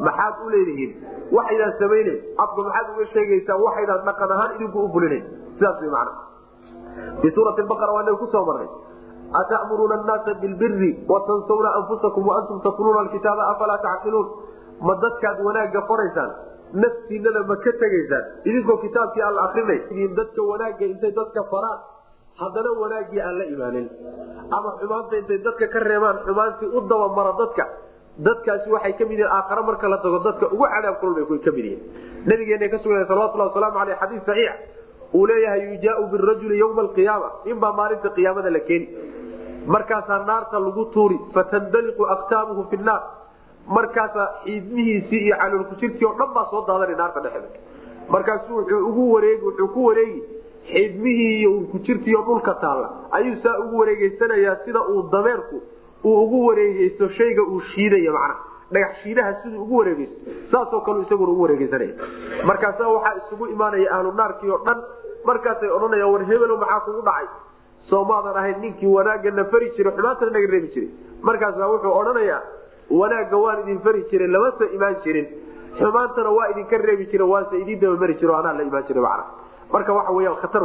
maxaad u leedihiin? Waxaydaan samaynen afka maxaad uga sheegaysaan waxaydaan dhaqan ahaan idinku u fulinayn sidaas wy mana fii suurati baqara waa inaga ku soo marnay. Atamuruuna naasa bilbiri watansawna anfusakum waantum tatluuna alkitaaba afalaa tacqiluun ma dadkaad wanaagga faraysaan naftiinada ma ka tegaysaan? Idinkoo kitaabkii aan la akrinay dadka wanaagga intay dadka faraan haddana wanaaggii aan la imaanin. Ama xumaanta intay dadka ka reebaan xumaantii u dabamara dadka dadkaasi waxay ka mid yihiin aakhare marka la tago dadka ugu cadaab kulul bay ka mid yihiin. Nabigeena ka sugna salawatulhi wasalaamu aleyh xadiis saxiix. Uu leeyahay yujaau birajuli ywma alqiyaama. Inbaa maalinta qiyaamada la keeni. Markaasaa naarta lagu tuuri fatandaliqu aktaabuhu fi naar markaasaa xiidmihiisii iyo caloolkujirkii oo dhan baa soo daadanay naarta dhexeeda markaasu wuxuu ugu wareegi wuxuu ku wareegi xiidmihii iyo urkujirtiiyo dhulka taalla. Ayuu saa ugu wareegeysanayaa sida uu dameerku uu ugu wareegeysto shayga uu shiidaya macnaha dhagax shiidaha siduu ugu wareegeysto saasoo kale isaguna ugu wareegeysanaya markaasa waxaa isugu imaanaya ahlu naarkii oo dhan. Markaasay odhanayaan war hebelo maxaa kugu dhacay? Soomaadan ahayn ninkii wanaagga na fari jiray xumaantana naga reebi jiray. Markaasa wuxuu odhanayaa wanaagga waan idin fari jiray lamasa imaan jirin. Xumaantana waa idinka reebi jira waase idin dabamari jiro anaa la imaan jiray macna. Marka waxa weyaan khatar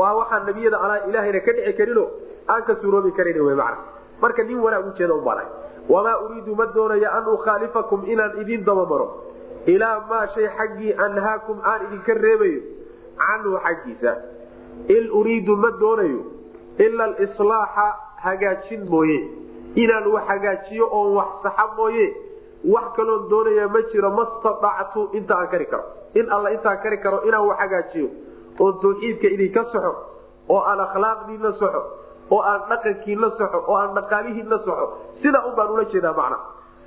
waa waxaan nabiyada anaa ilaahayna ka dhici karino aan ka suuroobi karan wy macna marka nin wanaag ujeeda u baray wamaa uriidu ma doonaya an ukhaalifakum inaan idin dabamaro. Ilaa maa shay xaggii anhaakum aan idinka reebayo. Canhu xaggiisa. In uriidu ma doonayo. Ila alislaaxa hagaajin mooye. Inaan wax hagaajiyo oon wax saxa mooye. Wax kaloon doonaya ma jiro mastaactu inta aan kari karo. In alla intaan kari karo inaan wax hagaajiyo. Oo tawxiidka idinka soxo oo aan akhlaaqdiina soxo oo aan dhaqankiina soxo oo aan dhaqaalihiina soxo sidaa un ula jeedaa macna.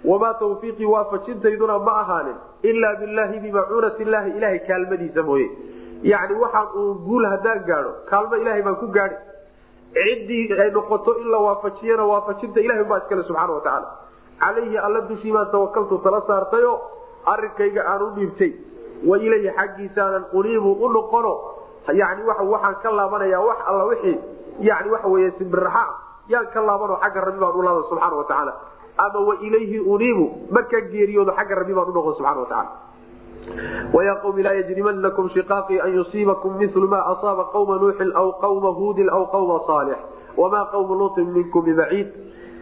Wamaa tawfiiqii waafajintayduna ma ahaanin ilaa bilaahi bimacuunati illaahi ilahay kaalmadiisa mooye. Yacni waxaan uun guul haddaan gaadho kaalmo ilahay baan ku gaadhi. Ciddii ay noqoto in la waafajiyana waafajinta ilahay baa iskale subxaana watacaala calayhi alla dushii baan tawakaltu tala saartayo arrinkayga aan u dhiibtay. Wa ilayhi xaggiisaanan uniibu u noqono. Yani waxaan ka laabanaya wax alla wixii yani waxa wey simbiraxa yaan ka laabano xagga rabbi baan u laaba subxaana watacaala ama wa ilayhi uniibu markaan geeriyoodo xagga rabbi baan unoqon subxana watacaala وya qوم laa yجrimanaكم شiقاaqي an yuصiibaكم mil ma aصاaba qومa نuuxi aw qومa hudin aw qومa صاalح وma qوم luطin minkm bbaciid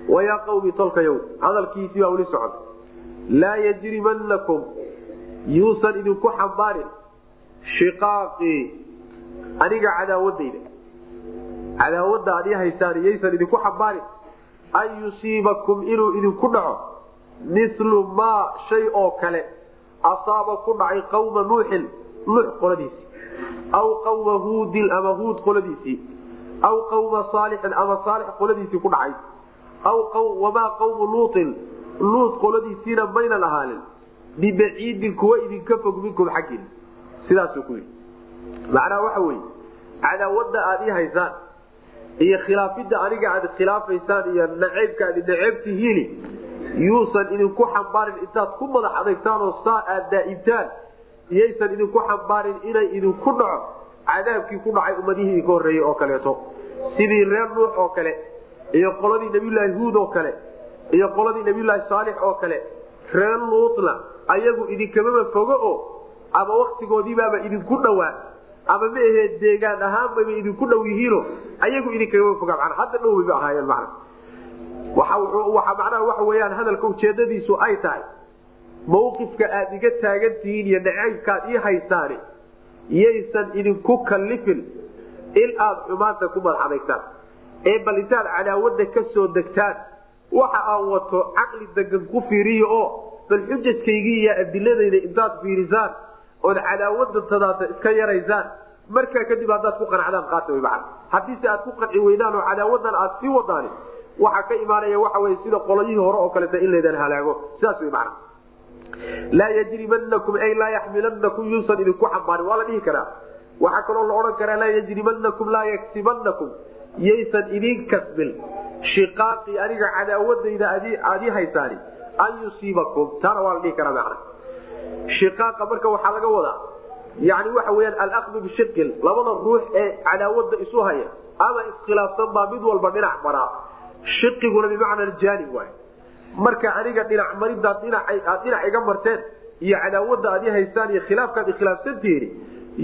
وya qوmi tolkayow hadalkiisii baa weli socon laa yجrimanaكم yuusan idinku xambaarin shiqaaqii aniga cadaawadayda cadaawada ad haysaan yaysan idinku xambaarin an yusiibakum inuu idinku dhaco. Milu ma shay oo kale asaaba ku dhacay qawma nuuxin nuux qoladiisii. Aw qawma huudin ama huud qoladiisii. Aw qawma saalixin ama saalix qoladiisii ku dhacay. Wamaa qawmu luutin luut qoladiisiina maynan ahaanin bibaciidin kuwa idinka fog minkum xaggiina sidaasuu ku yidhi. Macnaha waxa weeye cadaawada aad ii haysaan iyo khilaafidda aniga aad khilaafaysaan iyo naceybka aad naceebtihiini yuusan idinku xambaarin intaad ku madax adagtaan oo saa aad daaibtaan iyaysan idinku xambaarin inay idinku dhaco cadaabkii ku dhacay ummadihii idinka horreeyey oo kaleeto. Sidii reer nuux oo kale iyo qoladii nabiyulaahi huud oo kale iyo qoladii nabiyulaahi saalix oo kale reer luutna ayagu idinkamaba fogo oo ama waktigoodiibaaba idinku dhowaa ama ma ahee deegaan ahaanbaba idinku dhow yihiino ayagu idinkamaba foga mana hadda dhowbayba ahaayeen mana waxa macnaha waxa weyaan hadalka ujeedadiisu ay tahay. Mawqifka aad iga taagan tihiin iyo nacaybkaad ii haysaani yaysan idinku kallifin in aad xumaanta ku madax adagtaan ee bal intaad cadaawada ka degtaan waxa aan wato caqli degan ku fiiriyo oo bal xujajkaygii iyo adiladayda intaad fiirisaan ood cadaawada tadaata iska yaraysaan markaa kadib haddaad ku qanacdaan qaata way macana haddiise aad ku qanci weydaan oo cadaawadan aad sii wadaani waxaa ka imaanaya waxa wey sida qolayihii hore oo kaleeta in laydan halaago. Sidaas way macana laa yajrimanakum ay laa yaxmilanakum yuusan idinku xambaarin. Waa la dhihi karaa. Waxaa kaloo la odhan karaa laa yajrimanakum laa yaktibanakum yaysan idin kasbin. Shiqaaqii aniga cadaawadayda aad ii haysaani an yusiibakum. Taana waa la dhihi karaa macna shiqaaqa marka waxaa laga wadaa. Yani waxa weyaan alaqdu bishiqin labada ruux ee cadaawada isu haya ama iskhilaafsan baa mid walba dhinac maraa. Shiqiguna bimacna aljaanib waay. Marka aniga dhinac maridaad aad dhinac iga marteen iyo cadaawada aad i haystaan iyo khilaafkaad ikhilaafsantihiin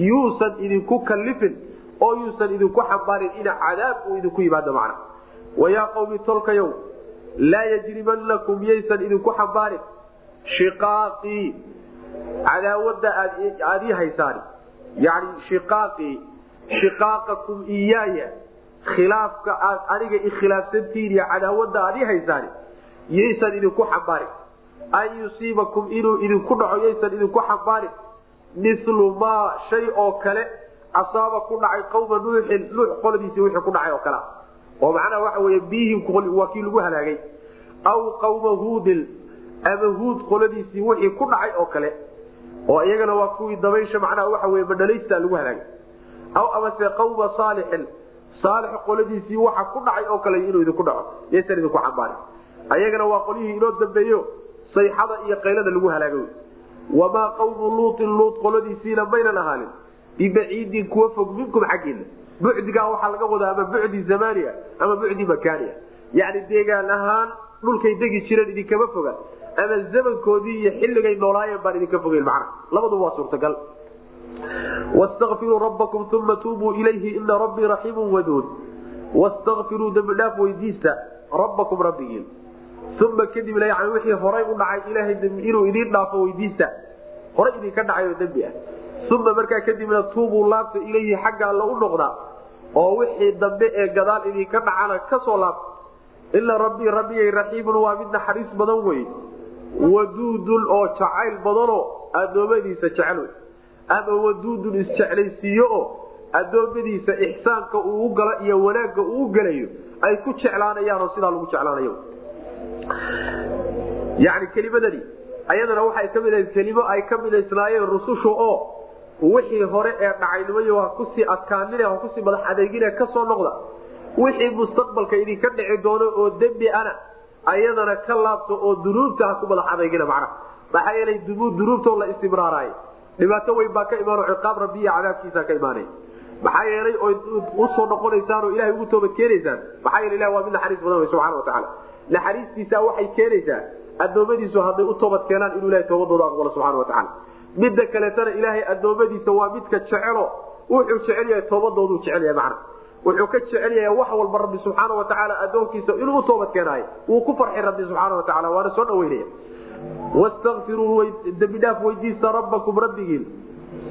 yuusan idinku kallifin oo yuusan idinku xambaarin ina cadaab uu idinku yimaado macna. Wayaa qawmi tolkayow laa yajrimanakum yaysan idinku xambaarin. Shiqaaqii cadaawada aad ii haysaani. Yani shiqaaqii shiqaaqakum iyaaya khilaafka aad aniga ikhilaafsantihiin iyo cadaawada aad ii haysaani yaysan idinku xambaarin. An yusiibakum inuu idinku dhaco yaysan idinku xambaarin. Milu maa shay oo kale asaaba ku dhacay qawma nuuxin nuux qoladiisii wixii ku dhacay oo kale. Oo macnaha waxa wey biyihim waa kii lagu halaagay. Aw qawma huudin ama huud qoladiisii wixii ku dhacay oo kale oo iyagana waa kuwii dabaysha macnaha waxa wey madhalaysta lagu halaagay. Aw amase qawma saalixin saalix qoladiisii waxa ku dhacay oo kale inuu idinku dhaco yaysan idinku xambaarin ayagana waa qolyihii inoo dambeeyo sayxada iyo qaylada lagu halaagay. Wamaa qawmu luutin luut qoladiisiina maynan ahaanin. Bibaciidin kuwa fog minkum xaggiina bucdigaa waxaa laga wadaa ama bucdi zamania ama bucdi makaania yani deegaan ahaan dhulkay degi jireen idinkama foga ama zamankoodii iyo xilligay noolaayeen baan idinka fogeyn macna labaduba waa suurtagal wastakfiruu rabbakum uma tuubuu ilayhi ina rabbii raxiimu waduud wastakfiruu dembidhaaf weydiista rabbakum rabbigiin uma kadibna yani wixii horay u dhacay ilaahay inuu idiin dhaafo weydiista horay idinka dhacay oo dembi ah uma markaa kadibna tuubuu laabta ilayhi xagga alla u noqdaa oo wixii dambe ee gadaal idinka dhacana ka soo laabta ila rabbii rabbigay raxiimun waa mid naxariis badan wey waduudun oo jacayl badanoo addoommadiisa jecel ama waduudun isjeclaysiiyo oo addoommadiisa ixsaanka uu galo iyo wanaagga uu gelayo ay ku jeclaanayaanoo sidaa lagu jeclaanayo. Yani kelimadani ayadana waxay ka mid kelimo ay ka midaysnaayeen rusushu oo wixii hore ee dhacaynimay ha ku sii adkaanin ha ku sii madax adeegine ka soo noqda. Wixii mustaqbalka idinka dhici doono oo dembi ana ayadana ka laabto oo dunuubta ha ku madax adeegina macnaha. maxaa yeelay dunuubtoo la istimraaraay dhibaato weyn baa ka imaan ciqaab rabbi iyo cadaabkiisa ka imaanay. maxaa yeelay ood u soo noqonaysaan oo ilahay ugu toobad keenaysaan. maxaa yeele ilah waa mid naxariis badan wey subxana watacaala naxariistiisa waxay keenaysaa addoommadiisu hadday u toobad keenaan inuu ilahay toobadooda aqbalo subxana watacaala midda kaleetana ilaahay addoommadiisa waa midka jecelo. wuxuu jecel yahay toobadoodu jecel yahay macna wuxuu ka jecel yahay wax walba rabbi subxaana watacaala addoonkiisa inuu u toobad keenaayo wuu ku farxi rabbi subxaana watacaala waana soo dhaweynaya. Wastakfiruu dembidhaaf weydiista rabbakum rabbigiin.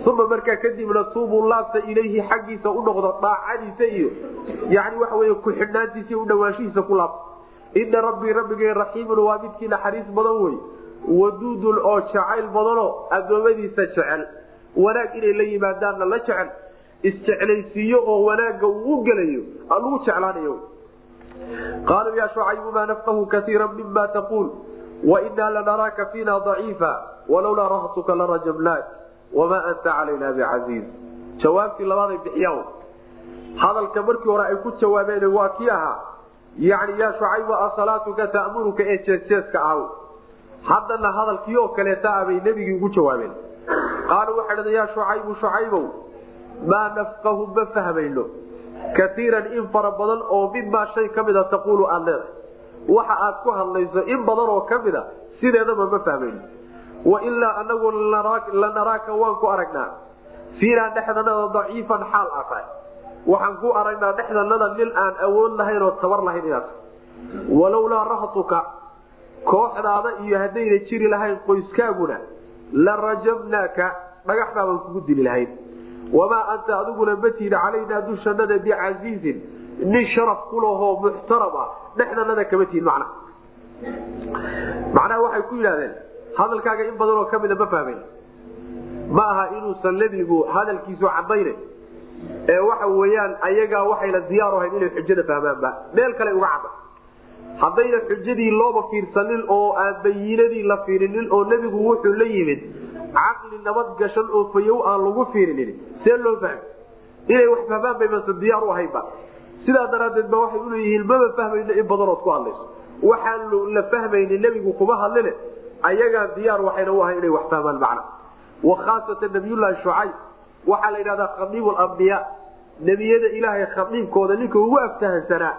Uma markaa kadibna tuubuu laabta ilayhi xaggiisa u noqdo daacadiisa iyo yani waxa wey ku-xidhnaantiisa iyo udhawaanshihiisa ku laabta ina rabbii rabbigay raxiimun waa midkii naxariis badan wey waduudun oo jacayl badanoo addoommadiisa jecel. Wanaag inay la yimaadaanna la jecel isjeclaysiiyo oo wanaagga uu gelayo lagu jeclaanayo. Qaaluu yaa shucaybu maa nafqahu kaiira mima taquul wainaa lanaraaka fiina daciifa walowlaa rahtuka larajabnaak wamaa anta calayna bicasiiz jawaabtii labaaday bixiyaan. Hadalka markii hore ay ku jawaabeen waa kii ahaa. Yani yaa shucaybu asalaatuka ta'muruka ee jeesjeeska ahaw. Haddana hadalkii oo kaleeta ah bay nebigii ugu jawaabeen. Qaaluu waxay dhaheen yaa shucaybu shucaybow maa nafqahu ma fahmayno. Kaiiran in fara badan oo mimaa shay ka mida taquulu aad leedahay. Waxa aad ku hadlayso in badan oo ka mida sideedaba ma fahmayno. Wailaa anagu lanaraaka waan ku aragnaa. Fiinaa dhexdanada daciifan xaal aa tahay. Waxaan ku aragnaa dhexdanada nin aan awood lahayn oo tabar lahayn inaad walowlaa rahtuka kooxdaada iyo haddayna jiri lahayn qoyskaaguna la rajabnaaka dhagaxdaabaan kugu dili lahayn wamaa anta adiguna matiida calaynaa dushanada bicasiizin nin sharaf kulahoo muxtaram ah dhexdanada kama tihin macna macnaha waxay ku yidhahdeen hadalkaaga in badan oo kamida ma fahmayn ma aha inuusan nebigu hadalkiisu cadayna ee waxa weeyaan ayagaa waxayna diyaaru ahayn inay xujada fahmaanba meel kale uga cadda haddayna xujadii looba fiirsanin oo aan bayiinadii la fiirinin oo nebigu wuxuu la yimid caqli nabad gashan oo fayow aan lagu fiirinin. See loo fahmi? Inay wax fahmaan bay mase diyaar u ahaynba sidaa daraaddeed ba waxay uleeyihiin maba fahmayno in badanood ku hadlayso. Waxaan la fahmayni nebigu kuma hadline. Ayagaa diyaar waxayna u ahay inay wax fahmaan macna. Wa khaasatan nabiyullaahi shucayb waxaa la yidhahdaa khadiibu lambiyaa nebiyada ilaahay khadiibkooda ninka ugu aftahansanaa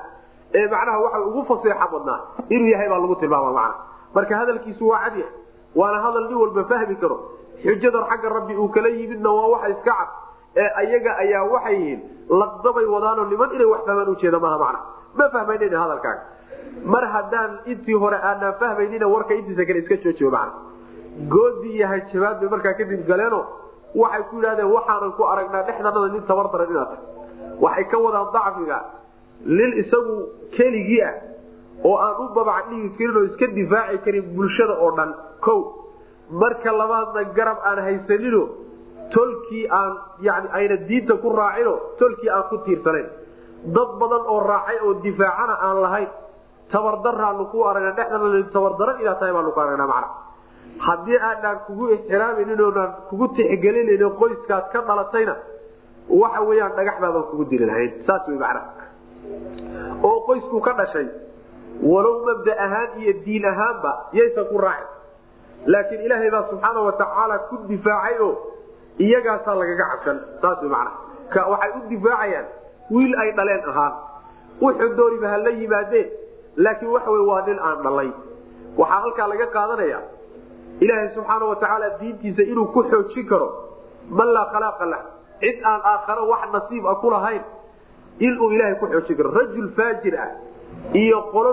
ee macnaha waxa ugu faseexa badnaa inuu yahay baa lagu tilmaama macna. Marka hadalkiisu waa cadya waana hadal nin walba fahmi karo xujadan xagga rabbi uu kala yimidna waa waxa iska cad. Ee ayaga ayaa waxay yihiin laqdabay wadaanoo niman inay wax fahmaan ujeeda maaha macna. Ma fahmaynan hadalkaaga. Mar haddaan intii hore aanaan fahmaynina warka intiisa kale iska joojiyo macna. Goodi iyo hajabaad bay markaa kadib galeeno waxay ku yidhahdeen waxaanan ku aragnaa dhexdanada nin tabar daran inaad tahay. Waxay ka wadaan dacfiga nin isagu keligii ah oo aan u babac dhigi karin oo iska difaaci karin bulshada oo dhan ko marka labaadna garab aan haysanino tolkii aan yani ayna diinta ku raacino tolkii aan ku tiirsanayn. Dad badan oo raacay oo difaacana aan lahayn tabardaraanu ku aragna dhexdana tabardaran inaad tahay baanu ku aragnaa macna. Haddii aanaan kugu ixtiraamaynin oonaan kugu tixgelinayn qoyskaad ka dhalatayna waxa weyaan dhagax baabaan kugu dili lahayn saas wey macna. Oo qoysku ka dhashay walow mabda ahaan iyo diin ahaanba yaysan ku raacin laakiin ilaahay baa subxaana watacaala ku difaacay oo iyagaasaa lagaga cabsan. Saas wey macna waxay u difaacayaan wiil ay dhaleen ahaan. Wuxuu dooniba ha la yimaadeen laakiin waxa wey waa nin aan dhalay. Waxaa halkaa laga qaadanaya ilaahay subxaana watacaala diintiisa inuu ku xoojin karo. Man laa khalaaqa lah. Cid aan aakharo wax nasiib a ku lahayn inuu ilaahay ku xoojin karo. Rajul faajir ah iyo qolo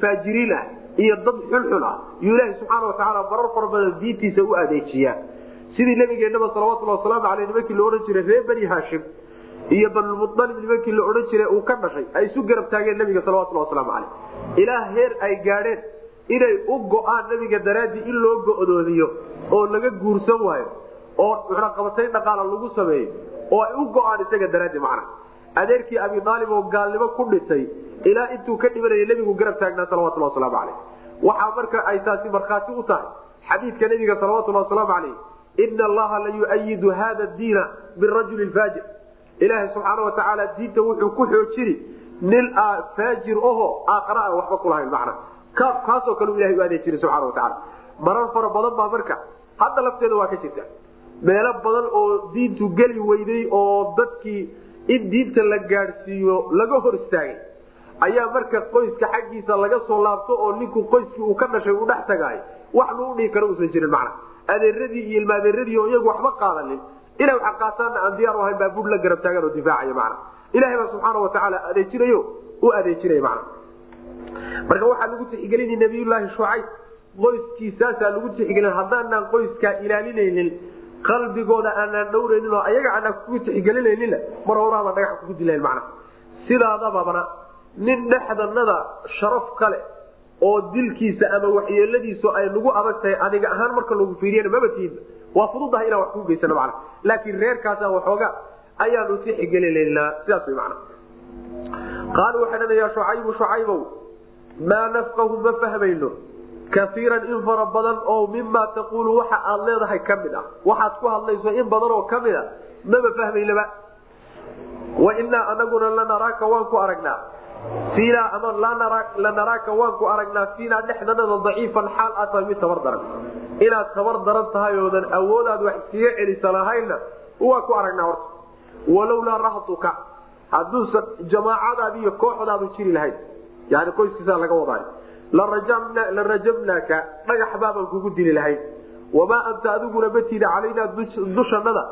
faajiriin ah iyo dad xulxul ah. Yuu ilaahay subxaana watacaala marar fara badan diintiisa u adeejiyaa. Sidii nabigeenaba salawatulli wasalaamu aleyh nimankii la odhan jiray reer bani haashim iyo banulmualib nimankii la odhan jiray uu ka dhashay ay isu garab taageen nabiga salawatulli wasalaamu caleyh ilaa heer ay gaadheen inay u go'aan nabiga daraadii in loo go'doodiyo oo laga guursan waayo oo cunaqabatayn dhaqaala lagu sameeyo oo ay u go'aan isaga daraadii macna. Adeerkii abi aalib oo gaalnimo ku dhintay ilaa intuu ka dhimanaya nebigu garab taagnaa salawatullah wasalaamu caleyh waxaa marka ay taasi markhaati u tahay xadiidka nebiga salawatullah wasalaamu caleyh ina allaha la yuayidu hada diina birajuli faajir. Ilaahay subxaana watacaala diinta wuxuu ku xoojini nin faajir aho aakhara aan waxba kulahayn macna. Kaasoo kale u ilahay u adeejina subxana watacaala marar fara badan baa marka hadda lafteeda waa ka jirta. Meelo badan oo diintu geli weyday oo dadkii in diinta la gaadhsiiyo laga hor istaagay ayaa marka qoyska xaggiisa laga soo laabto oo ninku qoyskii uu ka dhashay uu dhex tagaay wax lagu dhihi karo uusan jirin macna. Adeeradii iyo ilmaadeeradii oo iyagu waxba qaadanin. Inay waxa qaataanna aan diyaar u ahayn baa bur la garab taagan oo difaacaya macna. Ilahay baa subxaana watacaala adeejinayo u adeejinaya macna. Marka waxaa lagu tixgelinay nabiyullaahi shucayb qoyskiisaasaa lagu tixgelin haddaanaan qoyskaa ilaalinaynin qalbigooda aanaan dhowraynin oo ayaga aanaan kugu tixgelinayninna mar horaaba dhagax kugu dilayn macna. Sidaadababana nin dhexdanada sharaf kale oo dilkiisa ama waxyeeladiisu ay nagu adag tahay aniga ahaan marka lagu fiiriyana maba tiidba waa fududahay inaan wax kuu geysano macna. Laakiin reerkaasa waxooga ayaanu tixgelinaynaa sidaas macna. Qaalu waxay dhan yaa shucaybu shucaybow maa nafqahu ma fahmayno? Kaiiran in fara badan oo mima taquulu waxa aad leedahay ka mid ah. Waxaad ku hadlayso in badan oo ka mid a maba fahmaynaba. Wainaa anaguna lanaraaka waan ku aragnaa fiinaa ama lanaraaka waan ku aragnaa fiinaa dhexdanada daciifan xaal aad tahay mid tabar daran. Inaad tabar daran tahay oodan awoodaad wax iskaga celisa lahaynna waan ku aragnaa horta. Walowlaa rahtuka hadduusan jamaacadaadi iyo kooxdaadu jiri lahayn yani qoyskiisaa laga wadaay la rajamnaaka dhagax baabaan kugu dili lahayn wamaa anta adiguna matiida calaynaa dushanada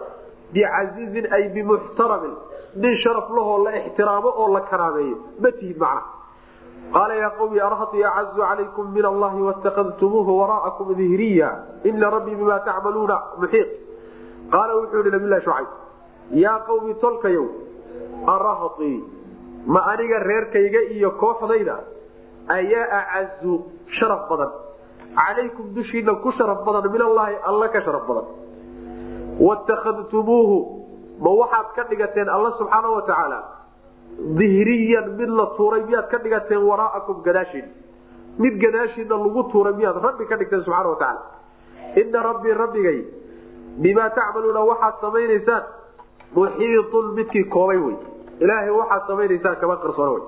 bicasiizin ay bimuxtaramin nin sharaf lahoo la ixtiraamo oo la karaameeyo matihid macna qaala yaa qawmi arhati acazu calaykum min allahi watakadtumuuhu wara'akum dihriya ina rabbii bima tacmaluuna muxiiq qaala wuxuu yihi nabilahi shucayb yaa qawmi tolkayow arahtii ma aniga reerkayga iyo kooxdayda ayaa acazu sharaf badan calaykum dushiina ku sharaf badan min allaahi alla ka sharaf badan watakadtumuuhu ma waxaad ka dhigateen alla subxaana watacaala dihriyan mid la tuuray miyaad ka dhigateen waraa'akum gadaashiina mid gadaashiina lagu tuuray miyaad rabbi ka dhigteen subxana watacaala ina rabbii rabbigay bimaa tacmaluuna waxaad samaynaysaan muxiitun midkii koobay wey ilaahay waxaad samaynaysaan kama qarsoona wey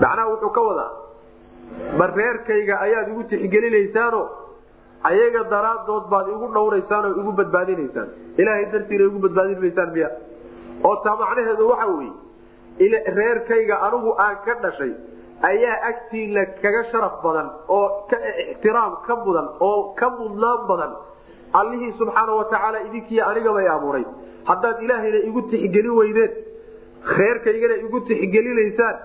macnaha wuxuu ka wadaa ma reerkayga ayaad igu tixgelinaysaano ayaga daraadood baad igu dhowraysaan oo igu badbaadinaysaan. Ilaahay dartiina igu badbaadin miya. Oo taa macnaheedu waxa weye reerkayga anigu aan ka dhashay ayaa agtiina kaga sharaf badan oo ka ixtiraam ka mudan oo ka mudnaan badan. Allihii subxaana watacaala idinkiiy anigabay abuuray. Haddaad ilaahayna igu tixgelin weydeen reerkaygana igu tixgelinaysaan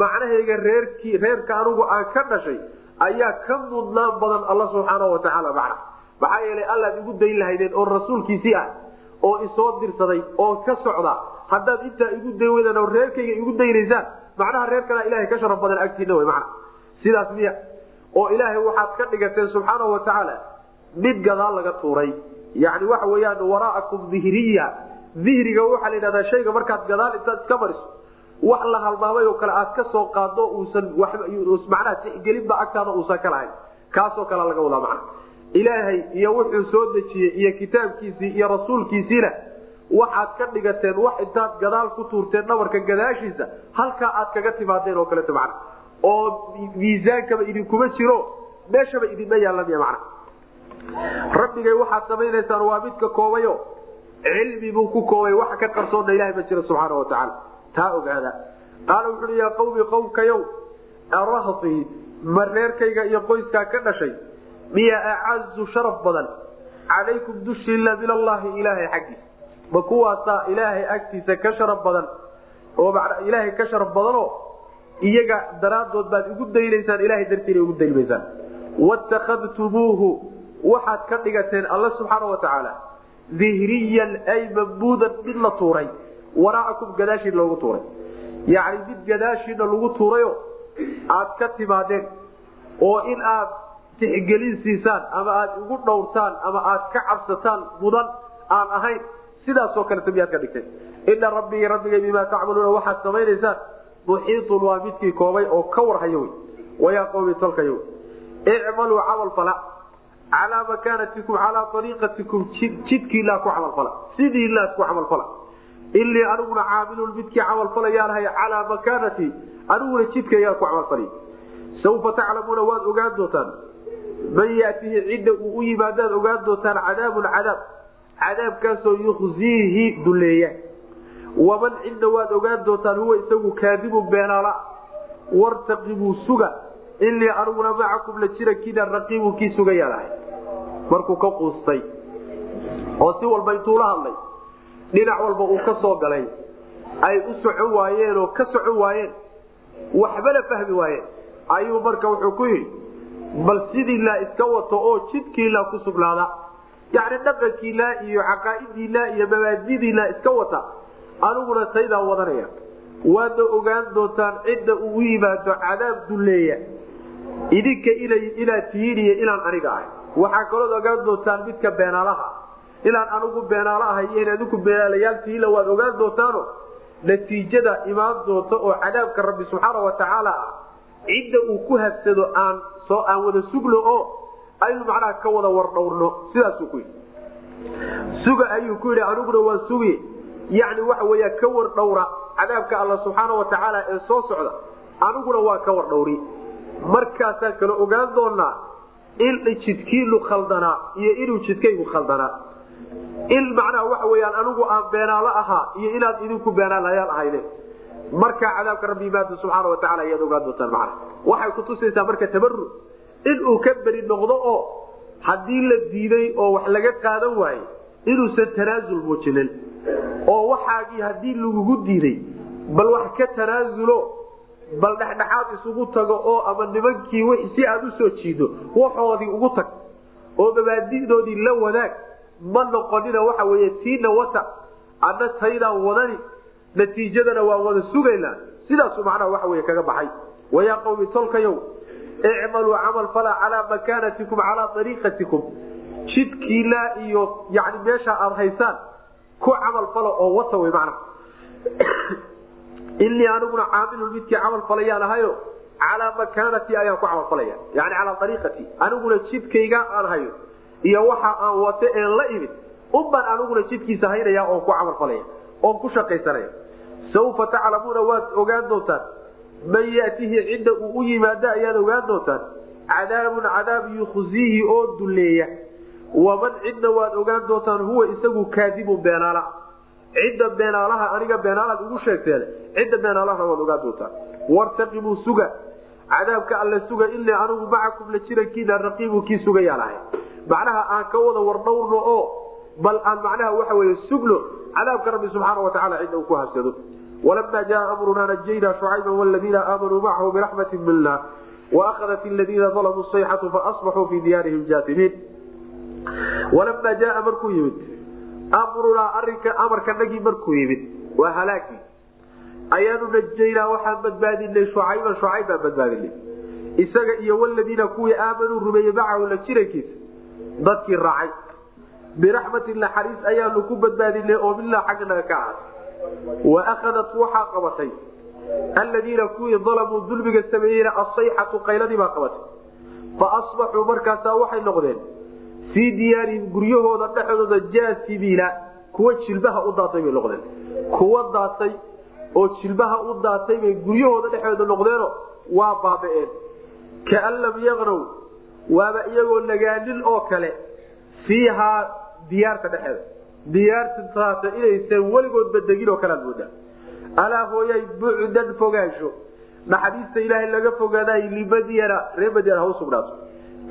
macnahayga reerkii reerka anigu aan ka dhashay ayaa ka mudnaan badan alla subxaana watacaala macna. Maxaa yeelay allaad igu dayn lahaydeen oo rasuulkiisii ah oo isoo dirsaday oo ka socda. Haddaad intaa igu dayn weydaan oo reerkayga igu daynaysaan macnaha reer kalea ilahay ka sharaf badan agtiina wey macna. Sidaas miya oo ilaahay waxaad ka dhigateen subxaana watacaala mid gadaal laga tuuray. Yani waxa weyaan waraakum dihriya dihriga waxaa la yidhahdaa shayga markaad gadaal intaad iska mariso wax la halmaamay oo kale aad ka soo qaado uusan macnaha tixgelinba agtaada uusan ka lahayn. Kaasoo kale laga wadaa macna ilaahay iyo wuxuu soo dejiyey iyo kitaabkiisii iyo rasuulkiisiina waxaad ka dhigateen wax intaad gadaal ku tuurteen dhabarka gadaashiisa halkaa aad kaga timaadeen oo kaleeto macna oo miisaankaba idinkuma jiro meeshaba idinma yaalamiya macna rabbigay waxaad samaynaysaan waa midka koobayo. Cilmi buu ku koobay waxa ka qarsoonna ilahay ma jiro subxaana watacaala taa ogaada. Qaala wuxuui yaa qawmi qowmkayow arahtii ma reerkayga iyo qoyskaa ka dhashay miya acazu sharaf badan. Calaykum dushiila min allaahi ilaahay xaggiisa ma kuwaasaa ilaahay agtiisa ka sharaf badan? Oo ilaahay ka sharaf badanoo iyaga daraadood baad igu daynaysaan ilahay dartiina igu daynmaysaan watakadtumuuhu waxaad ka dhigateen alla subxaana watacaala dihriyan ay mambuudan mid la tuuray waraacakum gadaashiina loogu tuuray. Yacni mid gadaashiina lagu tuurayo aad ka timaadeen oo in aad tixgelin siisaan ama aad igu dhowrtaan ama aad ka cabsataan mudan aan ahayn sidaasoo kale miyaad ka dhigtay. Ina rabbii rabbigay bimaa tacmaluuna waxaad samaynaysaan muxiitun waa midkii koobay oo ka warhayo wy wayaa qowmi tolkayo icmaluu camalfala calaa makaanatikum calaa ariiqatikum jidkiilaa ku camalfala sidiilaad ku camalfala ilii aniguna caamilun midkii camalfalayaanahay calaa makaanati. Aniguna jidkaygaan ku camalfalay saufa taclamuuna waad ogaan doontaan. Man yaatihi cidda uu u yimaadaad ogaan doontaan cadaabun cadaab. Cadaabkaasoo yukhziihi duleeya waman cidna waad ogaan doontaan huwa isagu kaadibun beenaala. Wartaqibuu suga. Ilii aniguna macakum la jira kida raqiibun kii sugayaanahay markuu ka quustay. Oo si walba intuu la hadlay dhinac walba uu ka soo galay. Ay u socon waayeen oo ka socon waayeen. Waxbana fahmi waayeen. Ayuu marka wuxuu ku yidhi bal sidiilaa iska wato oo jidkiilaa ku sugnaada yacni dhaqankiilaa iyo caqaa'idiilaa iyo mabaadidiilaa iska wata aniguna taydaa wadanaya. Waadna ogaan doontaan cidda uu yimaado cadaab duleeya idinka inaad tihiin iyo inaan aniga ahay. Waxaa kalood ogaan doontaan midka beenaalaha inaan anigu beenaalo ahay iyo in adinku beenaalayaal tihiinla waad ogaan doontaano? Natiijada imaan doonta oo cadaabka rabbi subxaana wa tacaala ah cidda uu ku habsado aan soo aan wada sugno oo aynu macnaha ka wada wardhowrno sidaasuu ku yidhi. Suga ayuu ku yidhi aniguna waan sugi. Yacni waxa weeya ka wardhowra cadaabka alla subxaana wa tacaala ee soo socda aniguna waa ka wardhowri. Markaasaan kala ogaan doonaa in jidkiinu khaldanaa iyo inuu jidkaygu khaldanaa in macnaha waxa weyaan anigu aan beenaalo ahaa iyo inaad idinku beenaalayaal ahayde markaa cadaabka rabbi imaada subxaana wa tacala ayaad ogaan doontaan macna waxay kutusaysaa marka tabaru inuu ka beri noqdo oo haddii la diiday oo wax laga qaadan waaye inuusan tanaasul muujinin. Oo waxaagii haddii lagugu diiday bal wax ka tanaasulo bal dhexdhexaad isugu tago oo ama nimankii si aad u soo jiido waxoodii ugu tag. Oo mabaadidoodii la wadaag ma noqonina waxa wey tiina wata adna taydaan wadani natiijadana waa wada sugaynaa. Sidaasu macnaha waxa wey kaga baxay. Wayaa qawmi tolkayow icmaluu camal fala calaa makaanatikum calaa ariiqatikum jidkiilaa iyo yani meesha aad haysaan ku camal fala oo wata wy mana inii aniguna caamilun midkii camal falayaan ahayo calaa makaanatii ayaan ku camal falaya. Yani calaa ariiqatii aniguna jidkayga aan hayo iyo waxa aan wate een la imid unbaan aniguna jidkiisa haynaya oon ku camal oon ku shaqaysanaya. Saufa taclamuuna waad ogaan doontaan man yatihi cidda uu u yimaado ayaad ogaan doontaan cadaabun cadaab yukhziihi oo duleeya waman cidna waad ogaan doontaan huwa isagu kaadibun beenaala. Cidda beenaalaha aniga beenaalaad igu sheegteen cidda beenaalahana waad ogaan doontaan. Wartaqibuu suga cadaabka alle suga inii anigu macakum la jirankiina raqiibu kii sugayaan ahay macnaha aan ka wada wardhowrno oo bal aan macnaha waxa wey sugno cadaabka rabbi subxaana watacaala cidda uu ku habsado walama jaa amrunaa najaynaa shucayba wladiina aamanuu macahu biraxmati mina waahadat ladiina dalamuu sayxatu faasbaxuu fii diyaarihim jaatimiin walama jaaa markuu yimid amrunaa arinka amarkanagii markuu yimid waa halaagii ayaanu najaynaa waxaan badbaadinay shucayban shucayb baan badbaadinay isaga iyo waladiina kuwii aamanuu rumeeyey macahu la jirankiisa dadkii raacay. Biraxmatin naxariis ayaanu ku badbaadinay oo milaa xagganaga ka ahaatay wa akhadat waxaa qabatay. Alladiina kuwii dalamuu dulmiga sameeyeyna asayxatu qayladii baa qabatay. Fa asbaxuu markaasaa waxay noqdeen fii diyaarihim guryahooda dhexdooda jaasibiina kuwa jilbaha u daatay bay noqdeen. Kuwa daatay oo jilbaha u daatay bay guryahooda dhexdooda noqdeeno waa baaba'een. Kaan lam yaqnow waaba iyagoo nagaanin oo kale fiihaa diyaarta dhexeeda. Diyaartaasa inaysan weligoodba degin oo kalead moodaa. Alaa hooyay bucdan fogaansho naxariista ilaahay laga fogaaday limadyana ree madyana ha u sugnaato.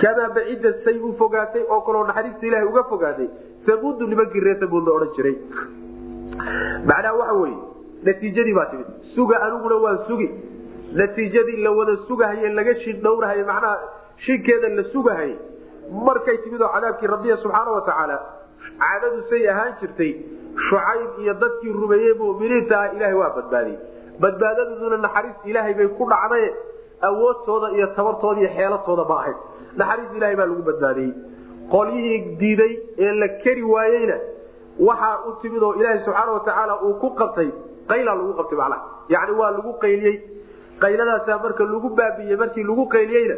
Kamaa bacida say u fogaatay oo kaloo naxariista ilahay uga fogaaday samuudu nimankii reer samuud la odhan jiray. Macnaha waxa weye natiijadii baa timid. Suga aniguna waan sugi. Natiijadii la wada sugahaye laga shindhowrahay macnaha shinkeeda la sugahay markay timid oo cadaabkii rabbiya subxaana wa caadadu say ahaan jirtay shucayb iyo dadkii rumeeyey muminiinta ah ilaahay waa badbaadiyey. Badbaadaduduna naxariis ilaahay bay ku dhacdaye awoodtooda iyo tabartooda iyo xeelatooda ma ahayn. Naxariis ilahay baa lagu badbaadiyey. Qolyihii diiday ee la keri waayeyna waxaa u timid oo ilaaha subxaana watacaala uu ku qabtay qaylaa lagu qabtay macnaha. Yani waa lagu qayliyey qayladaasaa marka lagu baabiiyey markii lagu qayliyeyna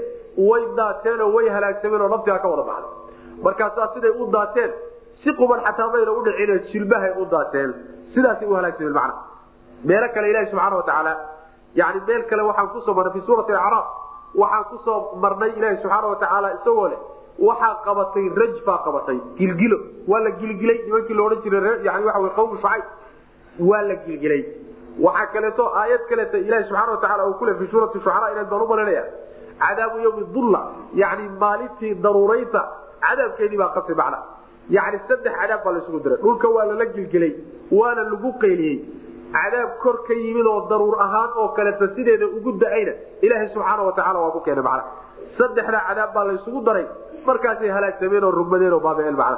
way daateenoo way halaagsameen oo naftiga ka wada baxday markaasaa siday u daateen si quban xataa mayna udhicin jilbahay u daateen sidaasay u halaagsameen macnaha meelo kale ilahi subxaana watacaala yani meel kale waxaan ku soo marnay fi suurati acraaf waxaan ku soo marnay ilaahi subxaana watacaala isagoo leh waxaa qabatay rajfaa qabatay gilgilo. Waa la gilgilay nimankii laodhan jiray yani waa qawmu shucayb waa la gilgilay. Waxaa kaleeto aayad kaleeto ilahi subxana wataala uu kule fi suurati shucaraa inaad baan u malanaya cadaabu yawmi dulla yani maalintii daruurayta cadaabkeedii baa qasay macna. Yani saddex cadaab baa laisugu diray. Dhulka waa lala gilgilay waana lagu qayliyey. Cadaab kor ka yimid oo daruur ahaan oo kaleeto sideeda ugu da'ayna ilaaha subxaana watacaala waa ku keenay macna. Saddexda cadaab baa laysugu daray markaasay halaagsameen oo rugmadeen oo baabeen macna.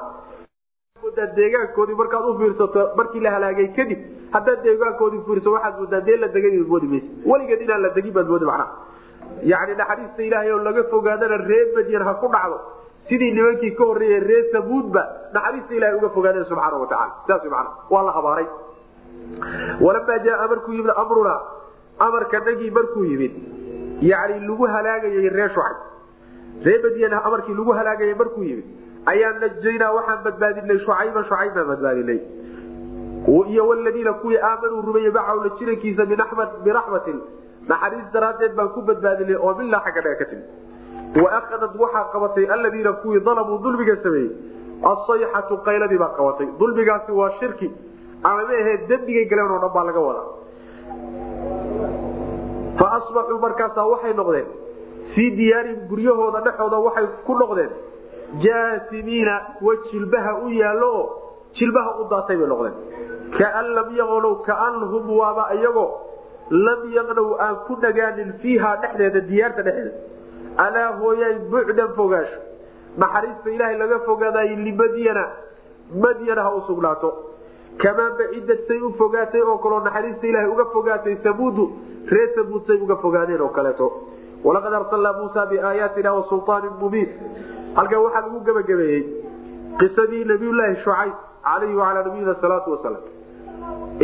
Deegaankoodii markaad u fiirsato markii la halaagay kadib haddaad deegaankoodii fiirso waxaad moodaa dee la degay moodi maysa weligeed inaan la degin baad moodi macnaha yani naxariista ilaahay oo laga fogaadana reer madyan ha ku dhacdo. Sidii nimankii ka horreeyey reer sabuudba naxariista ilahay uga fogaadeen subxaana watacaala saas mana waa la habaaray. Walamaa jaaa markuu yimid amruna amarka nagii markuu yimid yani lagu halaagayay reer shucayb. Reer madyan amarkii lagu halaagayay markuu yimid ayaan najaynaa waxaan badbaadinay shucayba shucayb baan badbaadinay. Iyo waladiina kuwii aamanuu rumeeyey macahu la jirankiisa biraxmatin naxariis daraaddeed baan ku badbaadinay oo milaa xagga dhaga ka timi waakhadad waxaa qabatay aladiina kuwii dalamuu dulmiga sameeyey asayxatu qayladii baa qabatay. Dulmigaasi waa shirki. Ama ma ahee dembigay galeen oo dhan baa laga wadaa. Fa asbaxuu markaasaa waxay noqdeen fii diyaarihim guryahooda dhexooda waxay ku noqdeen jaasimiina kuwa jilbaha u yaallo oo jilbaha u daatay bay noqdeen. Kaan lam yaqnow kaanhum waaba iyagoo lam yaqnow aan ku nagaanin fiiha dhexdeeda diyaarta dhexdeeda. Alaa hooyay bucdan fogaasho. Naxariista ilaahay laga fogaaday limadyana madyana ha u sugnaato. Kamaa bacidad say u fogaatay oo kaloo naxariista ilaahay uga fogaatay sabuudu reer sabuud say uga fogaadeen oo kaleeto. Walaqad arsalnaa muusa biaayaatina wa sulaanin mubiin. Halkan waxaa lagu gebagabeeyey qisadii nabiyulaahi shucayb calayhi wacalaa nabiyina salaatu wasalaam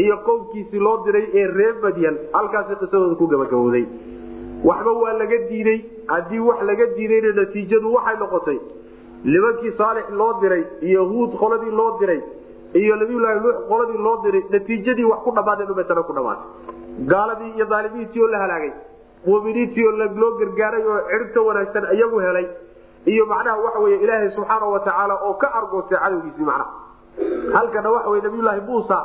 iyo qowmkiisii loo diray ee reer madyan halkaasi qisadooda ku gebagabowday waxba waa laga diiday haddii wax laga diidayna natiijadu waxay noqotay nimankii saalix loo diray iyo huud qoladii loo diray iyo nabiyulaahi nuux qoladii loo diray natiijadii wax ku dhammaadeen umatana ku dhamaatay gaaladii iyo daalimiintii oo la halaagay muminiintii oo loo gargaaray oo ciribta wanaagsan iyagu helay iyo macnaha waxa wey ilaahay subxaana watacaala oo ka argoostay cadowgiisii macnaha. Halkana waxa wey nabiyulaahi muusa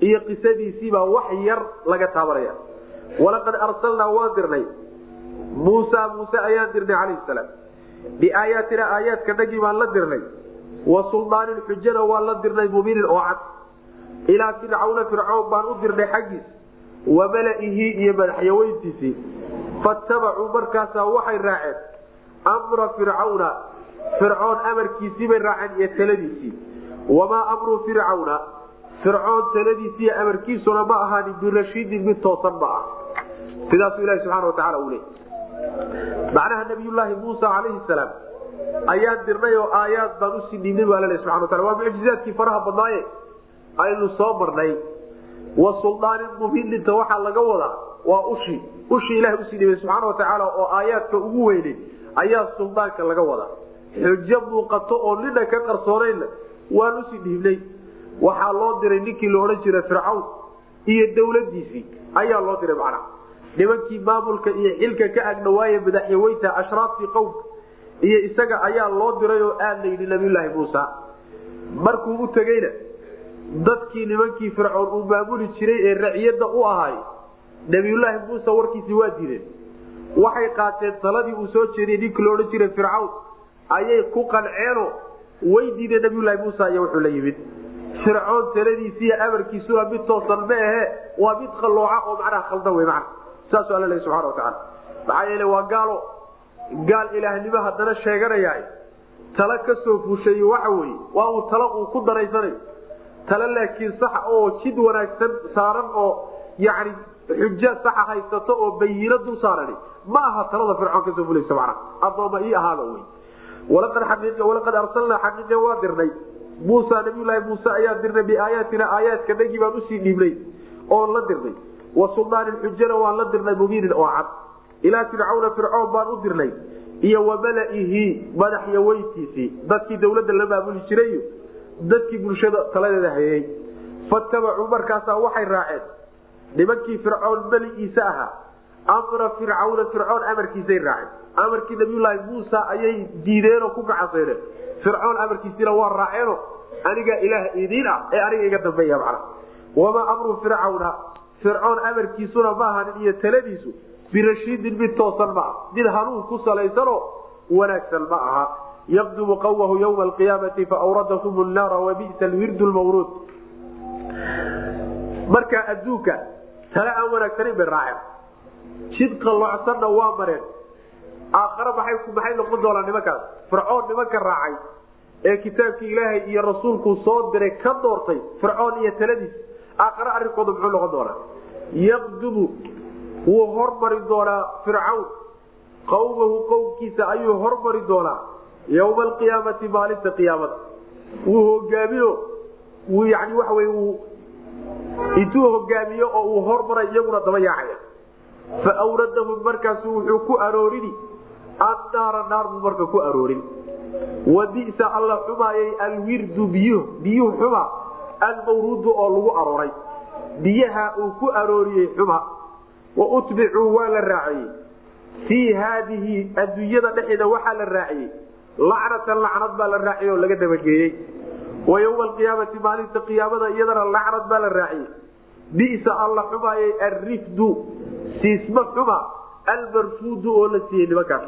iyo qisadiisiibaa wax yar laga taabanaya. Walaqad arsalnaa waan dirnay. Muusa muuse ayaan dirnay calayhi salaam. Biaayaatina aayaadka nagii baan la dirnay. Wa suldaanin xujana waan la dirnay mubiinin oo cad. Ilaa fircawna fircoon baan u dirnay xaggiis. Wa malaihi iyo madaxyaweyntiisii. Fatabacuu markaasaa waxay raaceen amra fircawna. Fircoon amarkiisii bay raaceen iyo taladiisii. Wamaa amru fircawna fircoon taladiisiiy amarkiisuna ma ahaanin birashiidin mid toosan ma ah sidaasuu ilahi subxana watacaala uu leey macnaha nabiyulaahi muusa calayhi salaam ayaan dirnay oo aayaad baan u sii dhiibnay baa lale subana wataala waa mucjizaadkii faraha badnaaye aynu soo marnay. Wa suldaanin mubininta waxaa laga wadaa waa ushii ushii ilahay u sii dhiibay subxaana watacaala oo aayaadka ugu weynay ayaa suldaanka laga wadaa. Xujo muuqato oo nina ka qarsoonaynna waan u sii dhiibnay waxaa loo diray ninkii la odhan jiray fircawn iyo dawladiisii ayaa loo diray macnaha nimankii maamulka iyo xilka ka agdhawaaye madaxyaweynta ashraaftii qowmka iyo isaga ayaa loo diray oo aad la yidhi nabiyulaahi muusa. Markuu u tegeyna dadkii nimankii fircoon uu maamuli jiray ee raciyadda u ahaay nabiyulaahi muuse warkiisii waa diideen. Waxay qaateen taladii uu soo jeediyey ninkii laodhan jiray fircawn ayay ku qanceenoo way diideen nabiyulaahi muusa iyo wuxuu la yimid fircoon taladiisiiyo amarkiisua mid toosan ma ahe waa mid qallooca oo macnaha khaldan wey mana saasuu alla lehy subxana watacaala maxaa yeele waa gaalo gaal ilaahnimo haddana sheeganayaa tala ka soo fuushay waxa weye waa uu talo uu ku daraysanayo talo laakiin sax oo jid wanaagsan saaran oo yani xujo saxa haysato oo bayino dul saarani. Ma aha talada fircoon ka soo fulaysa macna. Addooma ii ahaada wey walaqad arsalnaa xaqiiqa waa dirnay muusa nabiyulaahi muuse ayaa dirnay biaayaatina aayaadka dhagii baan u sii dhiibnay oon la dirnay. Wa suldaanin xujana waan la dirnay mubiinin oo cad. Ilaa fircawna fircoon baan u dirnay. Iyo wa malaihi madaxyaweyntiisii dadkii dawladda la maamuli jiray dadkii bulshada taladeeda hayay. Fatabacuu markaasaa waxay raaceen. Nimankii fircoon meligiisa ahaa amra fircawna fircoon amarkiisay raaceen. Amarkii nabiyulaahi muusa ayay diideenoo ku gacaseyneen fircoon amarkiisina waa raaceeno anigaa ilaah idiin ah ee aniga iga dambeeya macna. Wamaa amru fircawna fircoon amarkiisuna ma ahanin iyo taladiisu. Birashiidin mid toosan ma ah mid hanuun ku salaysanoo wanaagsan ma aha. Yaqdumu qawmahu ywma alqiyaamati faawradahum naara wabisa alwirdu lmawruud marka adduunka tale aan wanaagsanin bay raaceen jid qallocsanna waa mareen aakhare maxay noqon doonaa nimankaas. Fircoon nimanka raacay ee kitaabkii ilaahay iyo rasuulku soo diray ka doortay fircoon iyo taladiis. Aakhare arrinkooda muxuu noqon doonaa? Yaqdumu wuu hormari doonaa fircawn qawmahu qowmkiisa ayuu hormari doonaa yowma alqiyaamati maalinta qiyaamada. Wuu hogaamiyo wuu yani wuu intuu hogaamiyo oo uu hormaray iyaguna daba yaacaya fa awradahum markaasu wuxuu ku aroorini annaara naar buu marka ku aroorin. Wa bisa alla xumaayay alwirdu biyu biyuhu xuma almawruudu oo lagu arooray. Biyaha uu ku arooriyey xuma. Wa utbicuu waa la raaciyey fii haadihi adduunyada dhexeeda waxaa la raaciyey lacnatan lacnad baa la raaciyey oo laga dabageeyey. Wa ywma alqiyaamati maalinta qiyaamada iyadana lacnad baa la raaciyey bisa alla xumaayay alrifdu siisma xuma almarfuudu oo la siiyey nimankaas.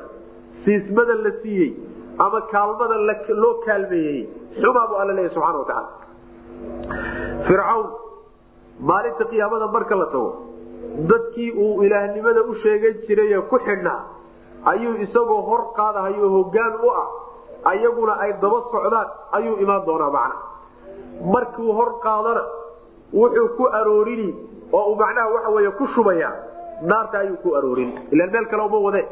Siismada la siiyey ama kaalmada loo kaalmeeyey xumaa buu alla leeya subxana watacaala fircawn maalinta qiyaamada marka la tago dadkii uu ilaahnimada u sheegan jiraye ku xidhnaa ayuu isagoo hor qaadahayo hogaan u ah ayaguna ay daba socdaan ayuu imaan doonaa macna. Markuu hor qaadana wuxuu ku aroorini oo uu macnaha waxa wey ku shubaya naarta ayuu ku aroorin. Ilaan meel kale uma wade.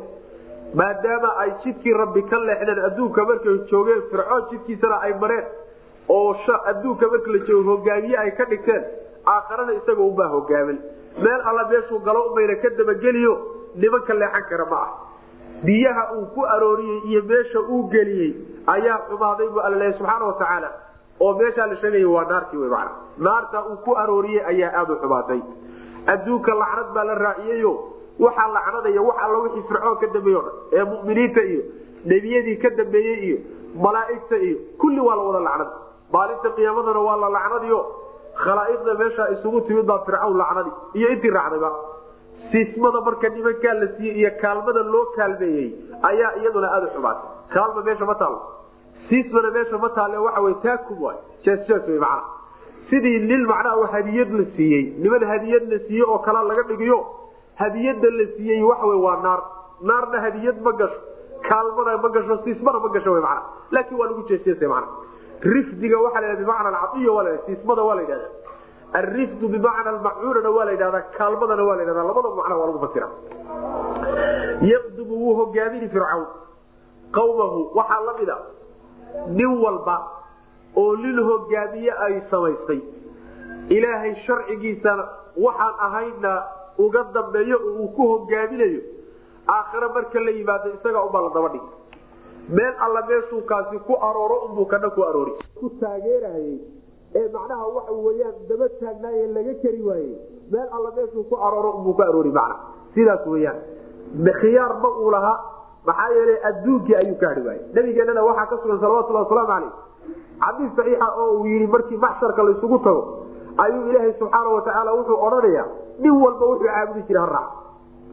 Maadaama ay jidkii rabbi ka leexdeen adduunka markay joogeen fircoon jidkiisana ay mareen oo adduunka marka la joogo hogaamiye ay ka dhigteen aakharana isagoo ubaa hogaamin. Meel alla meeshuu galo umayna ka dabageliyo nimanka leexan kara ma ah. Biyaha uu ku arooriyey iyo meesha uu geliyey ayaa xumaaday bu alla leeya subxaana watacaala oo meeshaa la sheegaya waa naartii wy mana naarta uu ku arooriyey ayaa aada u xumaatay adduunka lacnad baa la raaciyeyo waxaa lacnadaya wax alla wixii fircoon ka dambeeye o dhan ee muminiinta iyo nebiyadii ka dambeeyey iyo malaaigta iyo kulli waa la wada lacnad. Maalinta qiyaamadana waa la lacnadiyo. Khalaa'iqda meesha isugu timid baa fircawn lacnadi iyo intii raacdayba siismada marka nimankaa la siiyey iyo kaalmada loo kaalmeeyey ayaa iyaduna aada u xumaatay. Kaalma meesha ma taalo. Siismana meesha ma taale waxa wy taakum waay. Wy macnaha sidii nin macnaha hadiyad la siiyey niman hadiyad la siiyey oo kala laga dhigiyo hadiyada la siiyey waxawy waa naar. Naarna hadiyad ma gasho kaalmana ma gasho siismana ma gasho mana laakin waa lagu jeesjeesa mana rifdiga waa la bimacna la siismada waa la yidhahda. Alrifdu bimacna almacuunana waa la yidhahdaa kaalmadana waa la yidhahda. Labadaba macna waa lagu fasira yaqdumu wuu hogaamini fircawn. Qawmahu waxaa la mida nin walba oo nin hogaamiye ay samaystay. Ilaahay sharcigiisana waxaan ahayna uga dambeeyo uu ku hogaaminayo aakhire marka la yimaado isaga unbaa la daba dhigi meel alla meeshuu kaasi ku arooro unbuu kana ku aroori. Ku taageerayey ee macnaha waxa weyaan daba taagnaaye laga keri waayey. Meel alla meeshuu ku arooro unbuu ka aroori macna. Sidaas weyaan khiyaar ma uu lahaa maxaa yeelay adduunkii ayuu ka hadhi waayey. Nabigeenana waxaa ka sugan salawatulhi wasalaamu caleyh xadiis saxiixa oo uu yidhi markii maxsharka laysugu tago ayuu ilaahay subxaana watacaala wuxuu odhanayaa nin walba wuxuu caabudi jira ha raac.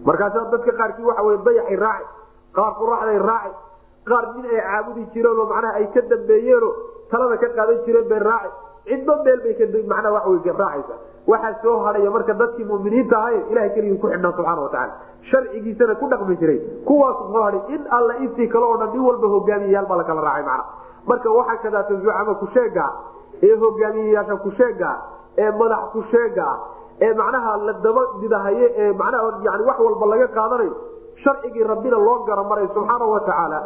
Markaasaa dadka qaarkii waxa wey dayaxay raaci qaar quraxday raaci qaar nin ay caabudi jireenoo macnaha ay ka dambeeyeenoo talada ka qaadan jireen bay raaci cidba meel bay macnaha waxa wey raacaysa. Waxaa soo hadhaya marka dadkii muminiinta ahayn ilahay keligii ku xidhnaa subxana watacaala sharcigiisana ku dhaqmi jiray kuwaas soo hadhay in alla intii kale oo dhan nin walba hogaamiyayaal baa lakala raacay macna marka waxaa kadaata zucama kusheega ee hogaamiyeyaasha kusheega ee madax kusheega ee macnaha la daba didahaye ee macnaha yani wax walba laga qaadanayo sharcigii rabbina loo garamaray subxaana watacaala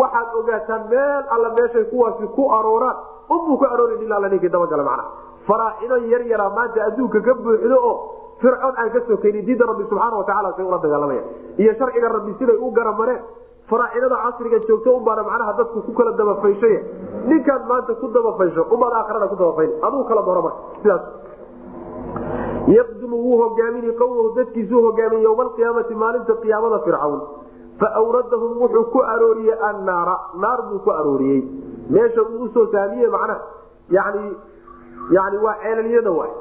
waxaad ogaataan meel alla meeshay kuwaasi ku arooraan unbuu ku aroorin ilaa la ninkii dabagala macnaha faraacino yar yaraa maanta adduunka ka buuxdo oo fircoon aan ka sokaynin diinta rabbi subxaana watacaala say ula dagaalamaya. Iyo sharciga rabbi siday u garamareen faraacinada casriga joogto unbaana macnaha dadku ku kala dabafayshay ninkaan maanta ku dabafaysho ubaad aakrana ku dabafayn aduu kala doro marka sidaas. Yaqdumu wuu hogaamini qowmahu dadkiisuu hogaamiye yowma alqiyaamati maalinta qiyaamada fircawn. Fa awradahum wuxuu ku arooriyey annaara naar buu ku arooriyey. Meesha uu u soo saamiye macnaha yani yani waa ceelalyada waay.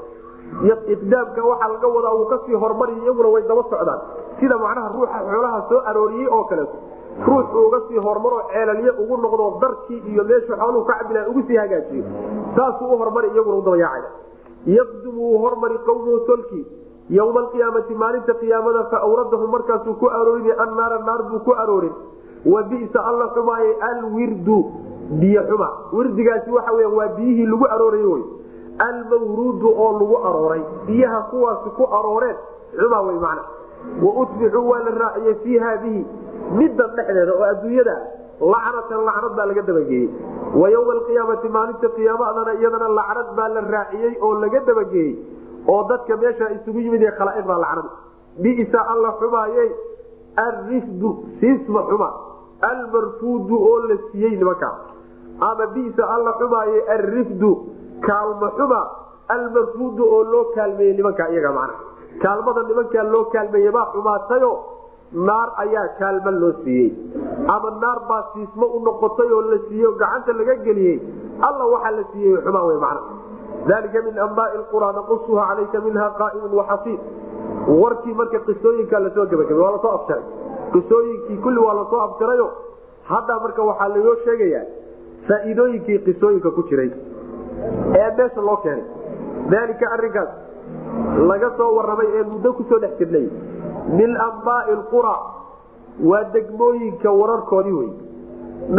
Iqdaamka waxaa laga wadaa uu ka sii hormariy iyaguna way daba socdaan. Sida macnaha ruuxa xoolaha soo arooriyey oo kaleeto ruux uga sii hormaroo ceelalye ugu noqdo darkii iyo meeshu xooluhu ka cabilaan ugu sii hagaajiyo. Saasuu u hormari iyaguna u dabayaacaya. Yaqdumu wuu hormari qowmuhu tolkii. Yowma alqiyaamati maalinta qiyaamada fa awradahum markaasuu ku aroorin annaara naar buu ku aroorin. Wa bisa alla xumaaye alwirdu biyo xuma. Wirdigaasi waxa weya waa biyihii lagu arooray wy almawruudu oo lagu arooray. Biyaha kuwaasi ku arooreen. Xuma wey macna. Wa utbicuu waa la raaciyey fii haadihi middan dhexdeeda oo adduunyada lacnatan lacnad baa laga dabageeyey. Wa alqiyaamati maalinta qiyaamadana iyadana lacnad baa la raaciyey oo laga dabageeyey oo dadka meesha isugu yimid ee khalaa'iqda lacnad. Bisa alla xumaaye alrifdu siisma xuma almarfuudu oo la siiyey nimankaa ama bisa alla xumaaye alrifdu kaalma xuma almarfuudu oo loo kaalmeeyey nimankaa iyaga macna. Kaalmada nimankaa loo kaalmeeye baa xumaatayo naar ayaa kaalma loo siiyey. Ama naar baa siismo u noqotay oo la siiyey gacanta laga geliyey. Alla waxaa la siiyey xumaa wey macna. Dalika min ambaai qura naqusuha calayka minha qaaimun waxasiid warkii marka qisooyinka la soo gebagabay waa la soo afjaray qisooyinkii kulli waa la soo afjarayo hadda marka waxaa laoo sheegayaa faa'iidooyinkii qisooyinka ku jiray. Ee meesha loo keenay. Dalika arinkaas laga soo waramay ee muddo ku soo dhex jirnay. Min ambaai qura waa degmooyinka wararkoodii wey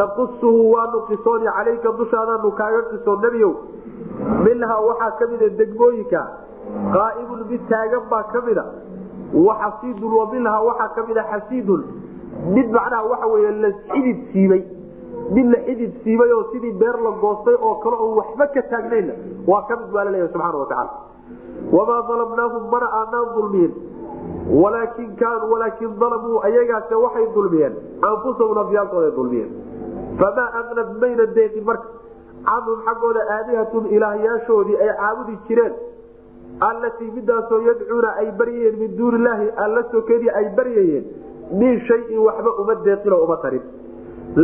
naqusuhu waanu qisooni calayka dushaadaanu kaaga qiso nebiyow. Minhaa waxaa ka mida degmooyinka qaa'imun mid taagan baa ka mida waxasiidun wa minhaa waxaa ka mida xasiidun. Mid macnaha waxa wey la xidid siibay. Mid la xidid siibay oo sidii beer la goostay oo kale oo waxba ka taagnayna waa ka mid baa la leeyahay subxana watacaala wamaa dalamnaahum mana aanaan dulmiyin walaakin kaanuu walaakin dalamuu ayagaase waxay dulmiyeen anfusahum nafyaalkooday dulmiyeen famaa aqnad mayna deeqin marka canhum xaggooda aalihatun ilaahyaashoodii ay caabudi jireen allatii midaasoo yadcuuna ay baryayeen min duuni illaahi alla sokedii ay baryayeen min shayin waxba uma deeqinoo uma tarin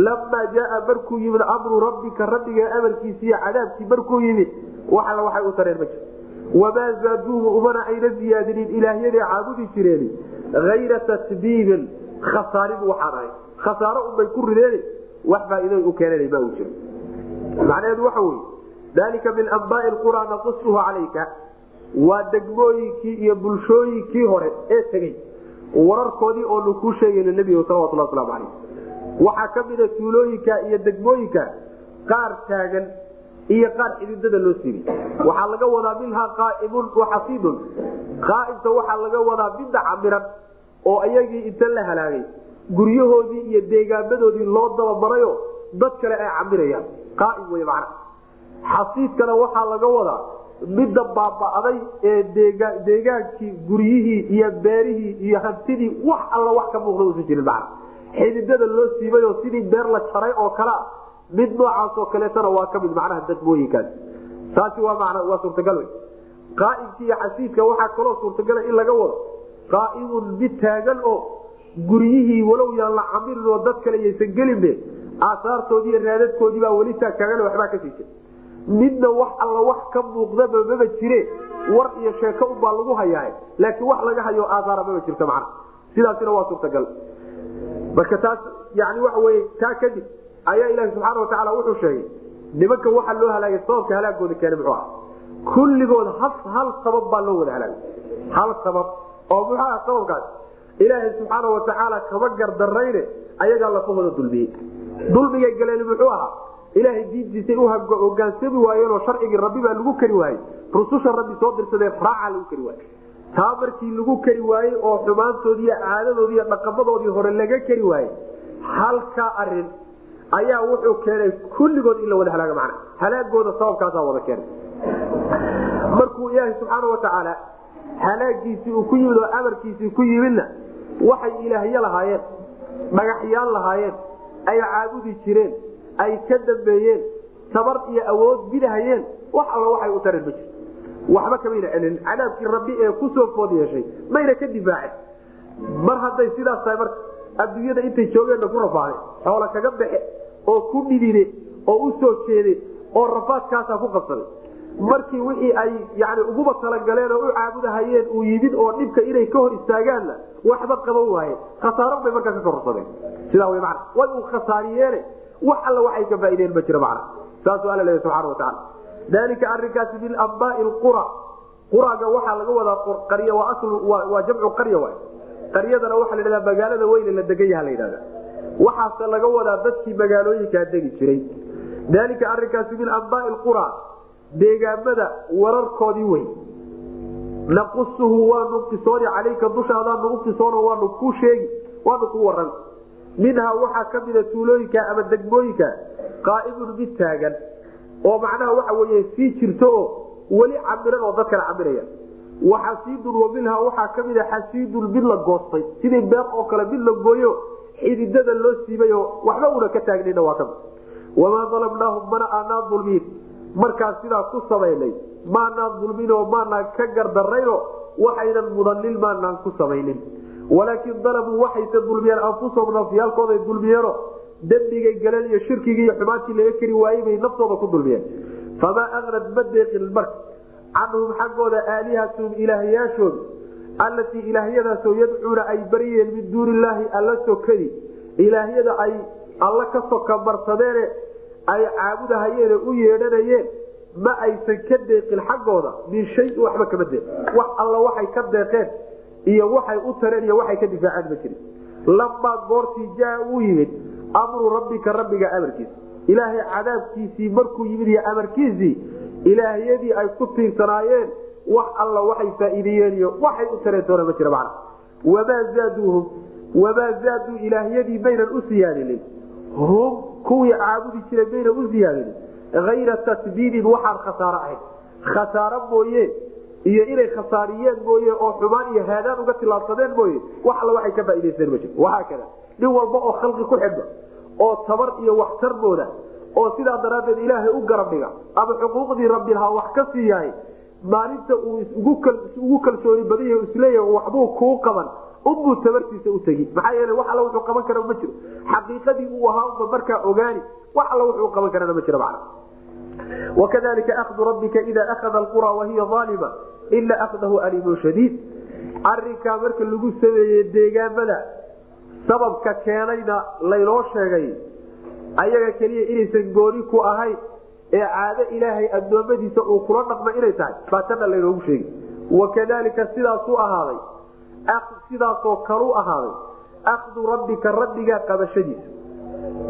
lamaa jaaa markuu yimid amru rabbika rabbiga amarkiisiiyo cadaabkii markuu yimid waxala waxay u tareen ma jir wamaa zaaduuhu umana ayna ziyaadinin ilaahyaday caabudi jireen ayra tasbiibin khasaarin waxaan ahay khasaaro unbay ku rideen wax faa'iido u keenan ma jiro macnaheedu waxa wey dalika min ambaai qura naqusuhu calayka waa degmooyinkii iyo bulshooyinkii hore ee tegey wararkoodii oonu kuu sheegayna nebiga salawatulhi waslamu calayh waxaa ka mida tuulooyinka iyo degmooyinka qaar taagan iyo qaar xididada loo siibay waxaa laga wadaa minhaa qaaimun waxasiidun qaaimta waxaa laga wadaa midda camiran oo ayagii inta la halaagay. Guryahoodii iyo deegaamadoodii loo dabamarayo dad kale ay camirayaan. Qaaim wey macna. Xasiidkana waxaa laga wadaa midda baaba'day ee deegaankii guryihii iyo beerihii iyo hantidii wax alla wax ka muuqda usan jirin macna. Xididada loo siibay oo sidii beer la jaray oo kalea mid noocaasoo kaleetana waa ka mid macnaha dadmooyinkaas. Taasi waa waa suurtagal wey qaaimka iyo xasiidka waxaa kaloo suurtagala in laga wado. Qaaimun mid taagan oo guryihii walow yaan la camirin oo dad kale yaysan gelinbe aasaartoodii iyo raadadkoodii baa weli taagtaagan waxbaa ka siisa midna wax alla wax ka muuqdaba maba jire war iyo sheeko ubaa lagu hayaa laakiin wax laga hayo aasaara maba jirta macna sidaasina waa suurtagal. Marka taas yani waxa wey taa kadib ayaa ilahi subxaana watacaala wuxuu sheegay nimanka waxaa loo halaagay sababka halaagooda keena muxuu ah kulligood hal sabab baa loo wada halaagay. Hal sabab oo muxuu ah sababkaas? Ilaahay subxaana watacaala kama gardarayne ayagaa lafahooda dulmiyey. Dulmigay galeen muxuu ahaa? Ilaahay diintiisay u hogaansami waayeenoo sharcigii rabbi baa lagu kari waayey. Rususha rabbi soo dirsadeen raaca lagu kari waayey. Taa markii lagu keri waayey oo xumaantoodii iyo caadadoodii iyo dhaqamadoodii hore laga keri waayey halkaa arrin ayaa wuxuu keenay kulligood in la wada halaaga macna. Halaagooda sababkaasaa wada keenay. Markuu ilaahay subxaana watacaala halaagiisii uu ku yimid oo amarkiisii ku yimidna waxay ilaahyo lahaayeen dhagaxyaan lahaayeen ay caabudi jireen ay ka dambeeyeen tabar iyo awood bidahayeen wax alla waxay u tareen ma jir waxba kamayna celin. Cadaabkii rabbi ee ku soo food yeeshay mayna ka difaacin mar hadday sidaas tahay marka adduunyada intay joogeenna ku rafaaday xoola kaga baxe oo ku dhidide oo u soo jeede oo rafaadkaasaa ku qabsaday. Markii wixii ay yani uguba talagaleen oo u caabudahayeen uu yimid oo dhibka inay ka hor istaagaanna waxba qaban waaye khasaaro bay markaa ka kororsadeen sidaa w man way uu khasaariyeene. Wax alla waxay ka faaideen ma jiro macna. Saasuu alla leeya subxana watacaala dalika arinkaasi min ambaai qura. Quraga waxaa laga wadaa qarya waa jamcu qarya waay. Qaryadana waxaa la dhahdaa magaalada weyne la degan yaha la yidhahda waxaase laga wadaa dadkii magaalooyinkaa degi jiray. Dalika arinkaasi min ambaai qura deegaamada wararkoodii wey naqusuhu waanu qisooni calayka dushaadaanu u qisoono waanu ku sheegi waanu ku waran. Minhaa waxaa ka mida tuulooyinka ama degmooyinka qaa'imun mid taagan oo macnaha waxa weye sii jirto oo weli camiran oo dadkana camiraya waxasiidun wa waxaa ka mida xasiidun mid la goostay. Sidii beer oo kale mid la gooyo xididada loo siibay oo waxba una ka taagnayna waa ka mid wamaa dalamnaahum mana aanaa dulmiin. Markaas sidaa ku samaynay maanaan dulminoo maanaan ka gardarayno waxaynan mudanin maanaan ku samaynin. Walaakin dalamuu waxayse dulmiyeen anfusahum nafyaalkooday dulmiyeeno dembigay galeen iyo shirkigii iyo xumaantii laga keri waayey bay naftooda ku dulmiyeen. Famaa aqnad ma deeqin marka. Canhum xaggooda aalihatun ilaahyaashooda allatii ilaahyadaasoo yadcuuna ay baryeen min duuni illaahi alla sokadi ilaahyada ay alla ka soka marsadeene ay caabudahayeene u yeedhanayeen ma aysan ka deeqin xaggooda min shayin waxba kama deeq wax alla waxay ka deeqeen iyo waxay u tareen iyo waxay ka difaaceen ma jirin. Lamaa goortii jaa uu yimid amru rabbika rabbiga amarkiisa ilaahay cadaabkiisii markuu yimid iyo amarkiisii ilaahyadii ay ku tiirsanaayeen wax alla waxay faa'iideeyeen waxay u tareen ma jira macna. Wamaa zaaduuhum wamaa zaaduu ilaahyadii maynan u siyaadinin. Hum kuwii caabudi jiray mayna u ziyaadinin ayra tasbiidin waxaan khasaaro ahayn. Khasaaro mooye iyo inay khasaariyeen mooye oo xumaan iyo haadaan uga tilaabsadeen mooye wax alla waxay ka faa'idaysteen ma jiro waxaa kada nin walba oo khalqi ku xidhma oo tabar iyo waxtar mooda oo sidaa daraaddeed ilaahay u garab dhiga ama xuquuqdii rabbilahaa wax ka sii yahay maalinta uu isugu kalsooni badan yahay is leeyahay waxbuu kuu qaban unbuu tabartiisa u tegi. Maxaa yeele wax alla wuxuu qaban kara ma jiro. Xaqiiqadii uu ahaa unba markaa ogaani wax alla wuxuu qaban karana ma jiro macna. Wakadalika ahdu rabbika ida akhada alqura wahiya aalima ina akhdahu aliimun shadiid. Arinkaa marka lagu sameeyey deegaamada sababka keenayna laynoo sheegay ayaga keliya inaysan gooni ku ahayn ee caado ilaahay addoommadiisa uu kula dhaqma inay tahay baa tana laynoogu sheegi wakadalika sidaasuu ahaaday. Sidaasoo kalu ahaaday. Akhdu rabbika rabbigaa qabashadiisa.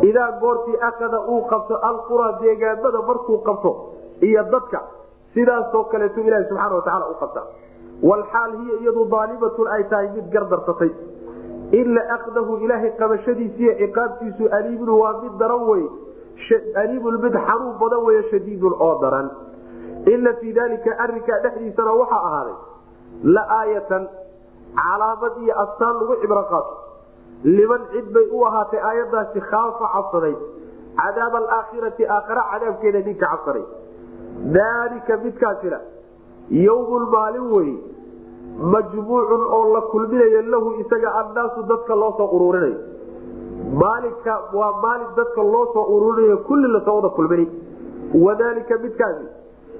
Idaa goortii akada uu qabto alqura deegaamada markuu qabto iyo dadka sidaasoo kaleetu ilahi subxaana watacaala u qabta walxaal hiya iyadu daalimatun ay tahay mid gardarsatay ila akdahu ilaahay qabashadiisiiyo ciqaabtiisu aliimun waa mid daran wey aliimun mid xanuun badan wey shadiidun oo daran ina fii dalika arinkaa dhexdiisana waxaa ahaaday la aayatan calaamad iyo astaan lagu cibro qaato. Liman cid bay u ahaatay aayadaasi khaafa cabsaday. Cadaab alaakhirati aakhara cadaabkeeda ninka cabsaday. Daalika midkaasina yowmun maalin wey majmuucun oo la kulminayo lahu isaga annaasu dadka loo soo ururinayo maalinka waa maalin dadka loo soo ururinayo kulli la soo wada kulminay wadaalika midkaasi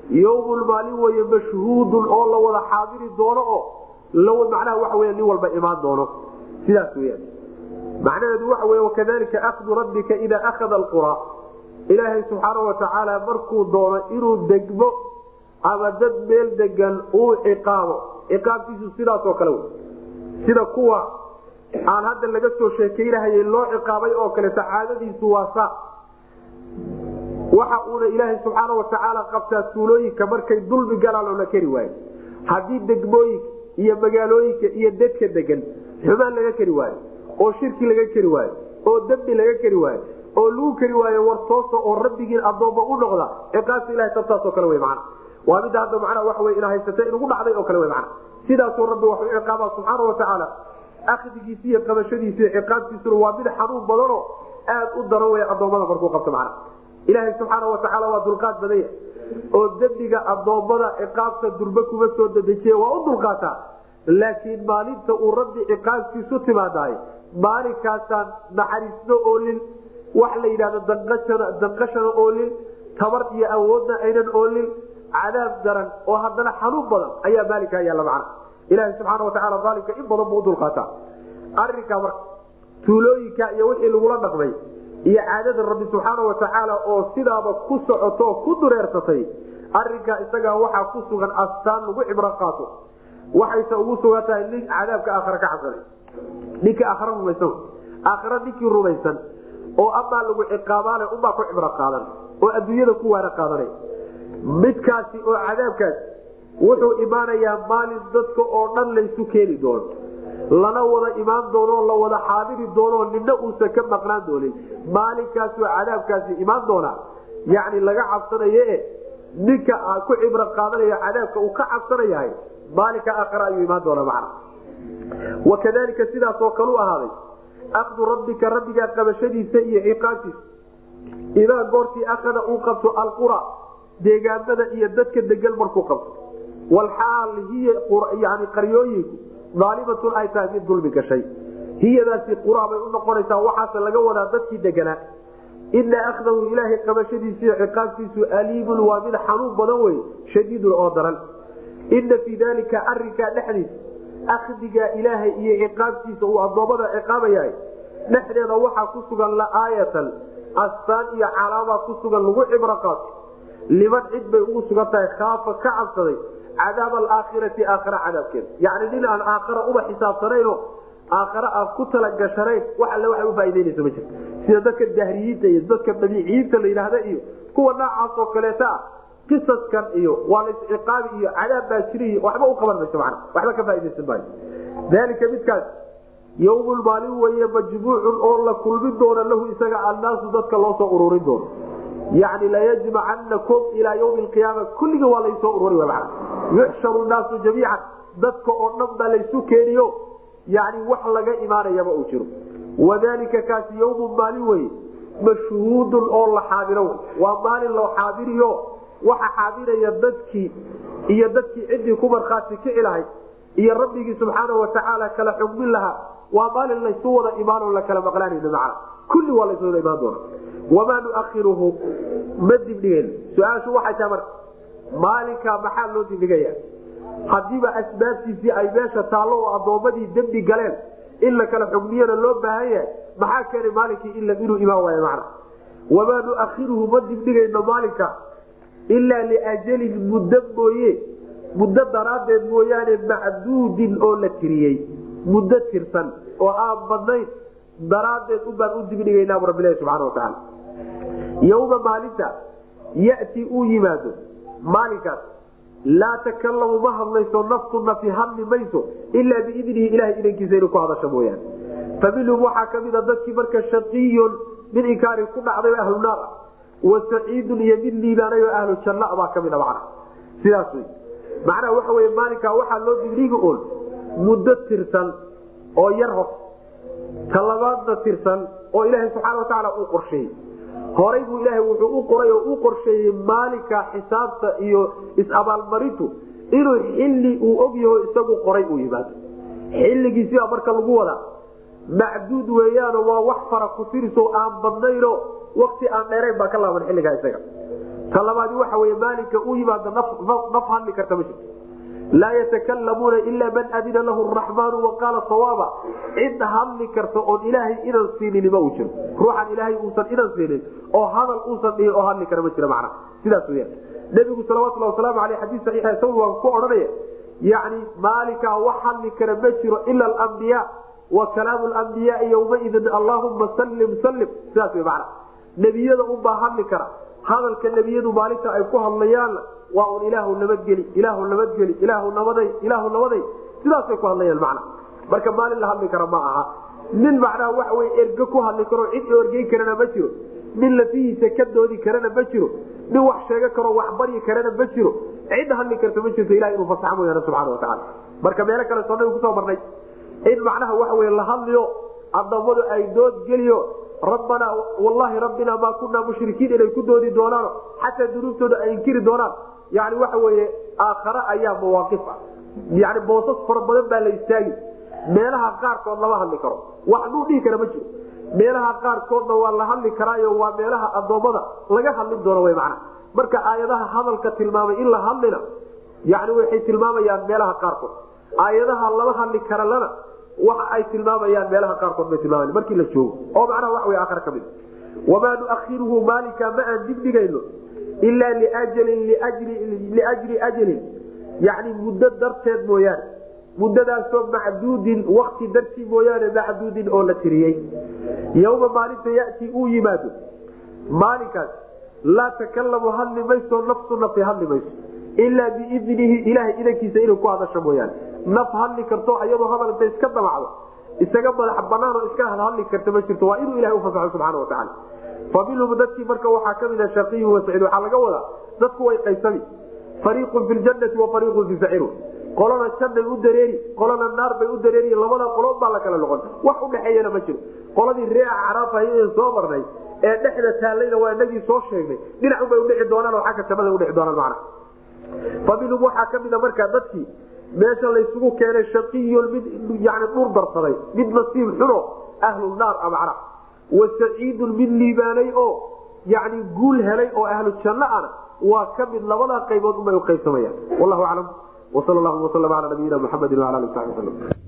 yowmun maalin weye mashhuudun oo la wada xaadiri doono oo macnaha waxa wey nin walba imaan doono. Sidaas weyaan macnaheedu waxa wey wakadalika akhdu rabbika idaa akhada alqura. Ilaahay subxaana watacaala markuu doono inuu degmo ama dad meel degan uu ciqaabo ciqaabkiisu sidaasoo kale wey sida kuwa aan hadda laga soo sheekaynahayay loo ciqaabay oo kale sacaadadiisu waa saa. Waxa uuna ilaahay subxaana watacaala qabtaa tuulooyinka markay dulmi galaan oo la keri waayo. Haddii degmooyinka iyo magaalooyinka iyo dadka degan xumaan laga keri waayo oo shirki laga keri waayo oo dembi laga keri waayo oo lagu keri waayo war toosa oo rabbigiin adoomma u noqda ciqaabta ilahay tabtaasoo kale wey macana waa midda hadda macnaa waxa wey ina haysatay inugu dhacday oo kale wey macana sidaasuu rabbi wax u ciqaabaa subxaana watacaala akdigiisi iyo qabashadiisi iyo ciqaabtiisuna waa mid xanuun badanoo aad u daran wey adoommada markuu qabto macana ilaahay subxaana watacaala waa dulqaad badanya oo dembiga adoommada ciqaabta durbe kuma soo dadejiya waa u dulqaataa. Laakiin maalinta uu rabbi ciqaabtiisu timaadaay maalinkaasaan naxariisno oolin wax la yidhahdo danqashana oolin tabar iyo awoodna aynan oolin cadaab daran oo haddana xanuun badan ayaa maalinkaa yaalla macna ilaaha subxaana watacaala maalinka in badan buu udulqaataa arinkaa marka tuulooyinka iyo wixii lagula dhaqmay iyo caadada rabbi subxaana watacaala oo sidaaba ku socoto ku dureersatay arinkaa isagaa waxaa ku sugan astaan lagu cibro qaato. Waxayse ugu sugan tahay nin cadaabka aakhara ka cabsanay. Ninka aakhara rumaysan. Aakhara ninkii rumaysan oo amaa lagu ciqaabaale unbaa ku cibro qaadan oo adduunyada ku waana qaadanay. Midkaasi oo cadaabkaasi wuxuu imaanayaa maalin dadka oo dhan laysu keeni doono. Lana wada imaan doono la wada xaadiri doono nina uusan ka maqnaan doonin. Maalinkaasi oo cadaabkaasi imaan doona yani laga cabsanaye ninka ku cibro qaadanaya cadaabka uu ka cabsanayahay maalinka aakhare ayuu imaan doona macna. Wakadalika sidaasoo kalu ahaaday akdu rabbika rabbigaa qabashadiisa iyo ciqaabtiisa. Idaa goortii akada uu qabto alqura deegaamada iyo dadka degan markuu qabto walxaal hiya yani qaryooyinku daalimatun ay tahay mid dulmi gashay hiyadaasi qura u noqonaysaa waxaase laga wadaa dadkii deganaa ina akdahu ilaahay qabashadiisa iyo ciqaabtiisu aliimun waa mid xanuun badan wey shadiidun oo daran ina fii dalika arinkaa dhexdiisa akdigaa ilaahay iyo ciqaabtiisa uu addoommada ciqaabayahay dhexdeeda waxaa ku sugan laaayatan astaan iyo calaamaa ku sugan lagu cibro qaato liman cid bay ugu sugan tahay khaafa ka cabsaday cadaab alaakhirati aakhara cadaabkeeda yacni nin aan aakhara uba xisaabsanayno aakhare aan ku talagashanayn wax alle waxay ufaa'idaynaysa ma jirto. Sida dadka dahriyiinta iyo dadka badiiciyiinta la yidhaahda iyo kuwa noocaas oo kaleeta ah qisaskan iyo waa la isciqaabi iyo cadaab baa jira iyo waxba u qaban mayso macna waxba ka faaidaysan maayo. Dalika midkaas yawmun maalin weeye majmuucun oo la kulmin doona lahu isaga annaasu dadka loo soo ururin doono yani layajmacanakum ilaa ywmi alqiyaama. Kulliga waa laysoo ururi yuxsharu naasu jamiican. Dadka oo dhan baa laysu keeniyo. Yani wax laga imaanayaba uu jiro. Wadalika kaasi yawmun maalin weye mashhuudun oo la xaadiro waa maalin loo xaadiriyo. Waxa xaadiraya dadkii iyo dadkii ciddii ku markhaati kici lahayd iyo rabbigii subxaana watacaala kala xugmin lahaa waa maalin laysu wada imaanoo la kala maqlaanayno macna kulli waa laysu wada imaan doona. Wamaa nuakhiruhu? Ma dibdhigen su'aashu waxay tahay marka maalinkaa maxaa loo dibdhigaya hadiiba asbaabtiisii ay meesha taallo oo addoommadii dembi galeen in la xugmiyana loo baahan yahay maxaa keenay maalinkii inuu imaan waayo macna wamaa nuakhiruhu? Ma dibdhigayno maalinka? Ilaa liajalin muddo mooye muddo daraaddeed mooyaane macduudin oo la tiriyey muddo tirsan oo aan badnayn daraaddeed ubaan u dibdhigaynaa bu rabbilahi subxana watacaala yowma maalinta yati uu yimaado maalinkaas laa takalamu ma hadlayso naftu nafi hadli mayso ilaa biidnihi ilahay idankiisa inuu ku hadasho mooyaane. Fa minhum waxaa kamida dadkii marka shaqiyun mid inkaari ku dhacday oo ahlu naar ah wa saciidun iyo mid liibaanay oo ahlu janna baa kamida macna sidaas wey macnaha waxa wey maalinkaa waxaa loo dibdhigi oon muddo tirsan oo yar hor talabaadna tirsan oo ilaahay subxaana watacaala uu qorsheeyey. Horay buu ilaahay wuxuu u qoray oo u qorsheeyey maalinka xisaabta iyo is-abaalmarintu inuu xilli uu ogyaho isagu qoray uu yimaado xilligiisibaa marka lagu wadaa macduud weeyaano waa wax fara ku tiriso aan badnayno wakti aan dheerayn baa ka laaban xilligaa isaga. Talabaadi waxa wey maalinka u yimaado naf hadli karta ma jirto laa yatakalamuuna ila man adina lahu raxmaanu waqaala sawaaba cid hadli karta oon ilaahay inan siinin ma uu jiro ruuxan ilaahay uusan inan siinin oo hadal uusan dhihin oo hadli kara ma jira macna sidaas weya nebigu salawatulhi wasalaamu aleyh xadiis saxiixa isagu waan ku odhanaya yani maalinkaa wax hadli kara ma jiro ila alambiya wa kalaamu lambiyaai yowmaidin allahuma sallim sallim sidaas wey macna nebiyada unbaa hadli kara hadalka nebiyadu maalinta ay ku hadlayaanna waa un ilaahu nabadgeli ilaahu nabadgeli ilaahu nabaday ilaahu nabaday. Sidaasay ku hadlayaan macna. Marka maalin la hadli kara ma aha. Nin macnaha waxa wey erge ku hadli karo cid orgeyn karana ma jiro. Nin lafihiisa ka doodi karana ma jiro. Nin wax sheega karo wax baryi karana ma jiro. Cid hadli karta ma jirto ilaha inuu fasaxa mooyaane subxana watacaala marka meelo kale soo nabi ku soo marnay. In macnaha waxa wey la hadliyo adoommadu ay dood geliyo rabbanaa wallahi rabbina maa kunaa mushrikiin inay ku doodi doonaan xataa dunuubtooda ay inkiri doonaan. Yani waxa weye aakhare ayaa mawaaqif ah yani boosas fara badan baa la istaagi meelaha qaarkood lama hadli karo. Wax nuu dhihi kara ma jiro. Meelaha qaarkoodna waa la hadli karaayo waa meelaha adoommada laga hadlin doono w mana marka aayadaha hadalka tilmaamay in la hadlina yani waxay tilmaamayaan meelaha qaarkood. Aayadaha lama hadli karalana waxa ay tilmaamayaan meelaha qaarkood bay tilmaama markii la joogo oo macnaha wax wey aakhare ka mid. Wamaa nuakhiruhu maalinka ma aan dibdhigayno ilaa liajalin liajli ajalin yani muddo darteed mooyaane muddadaasoo macduudin wakti dartii mooyaane macduudin oo la tiriyey. Yowma maalinta yati uu yimaado maalinkaas laa takalamu hadli mayso nafsu nafi hadli mayso. Ilaa biidnihi ilahay idankiisa inay ku hadasho mooyaane naf hadli karto ayadoo hadal inta iska damacdo. Isaga madax banaan oo iska hadli karta ma jirto waa inuu ilahay ufasaxo subxana watacaala fa minhum dadkii marka waxaa ka mid a shaqiyu wasaciid waxaa laga wadaa dadku way qaysami fariiqun fi ljanati wa fariiqun fi saciru qolana jannay u dareeri qolana naar bay u dareeri labada qolood baa la kala noqon. Wax udhexeeyana ma jiro. Qoladii ree acraafahayeen soo marnay ee dhexda taallayna waa inagii soo sheegnay. Dhinacu bay udhici doonaan oo xagga jannada udhici doonaan macna. Fa minhum waxaa ka mid a markaa dadkii meesha laysugu keenay shaqiyun mid yani dhur darsaday mid nasiib xuno ahlu naar a macna. Wa saciidun mid liibaanay oo yani guul helay oo ahlu janno ana waa ka mid labadaa qaybood unbay uqaybsamayaan wallahu aclam. Wsal llahuma waslm ala nabiyina muxamedi wala ali sabi wslm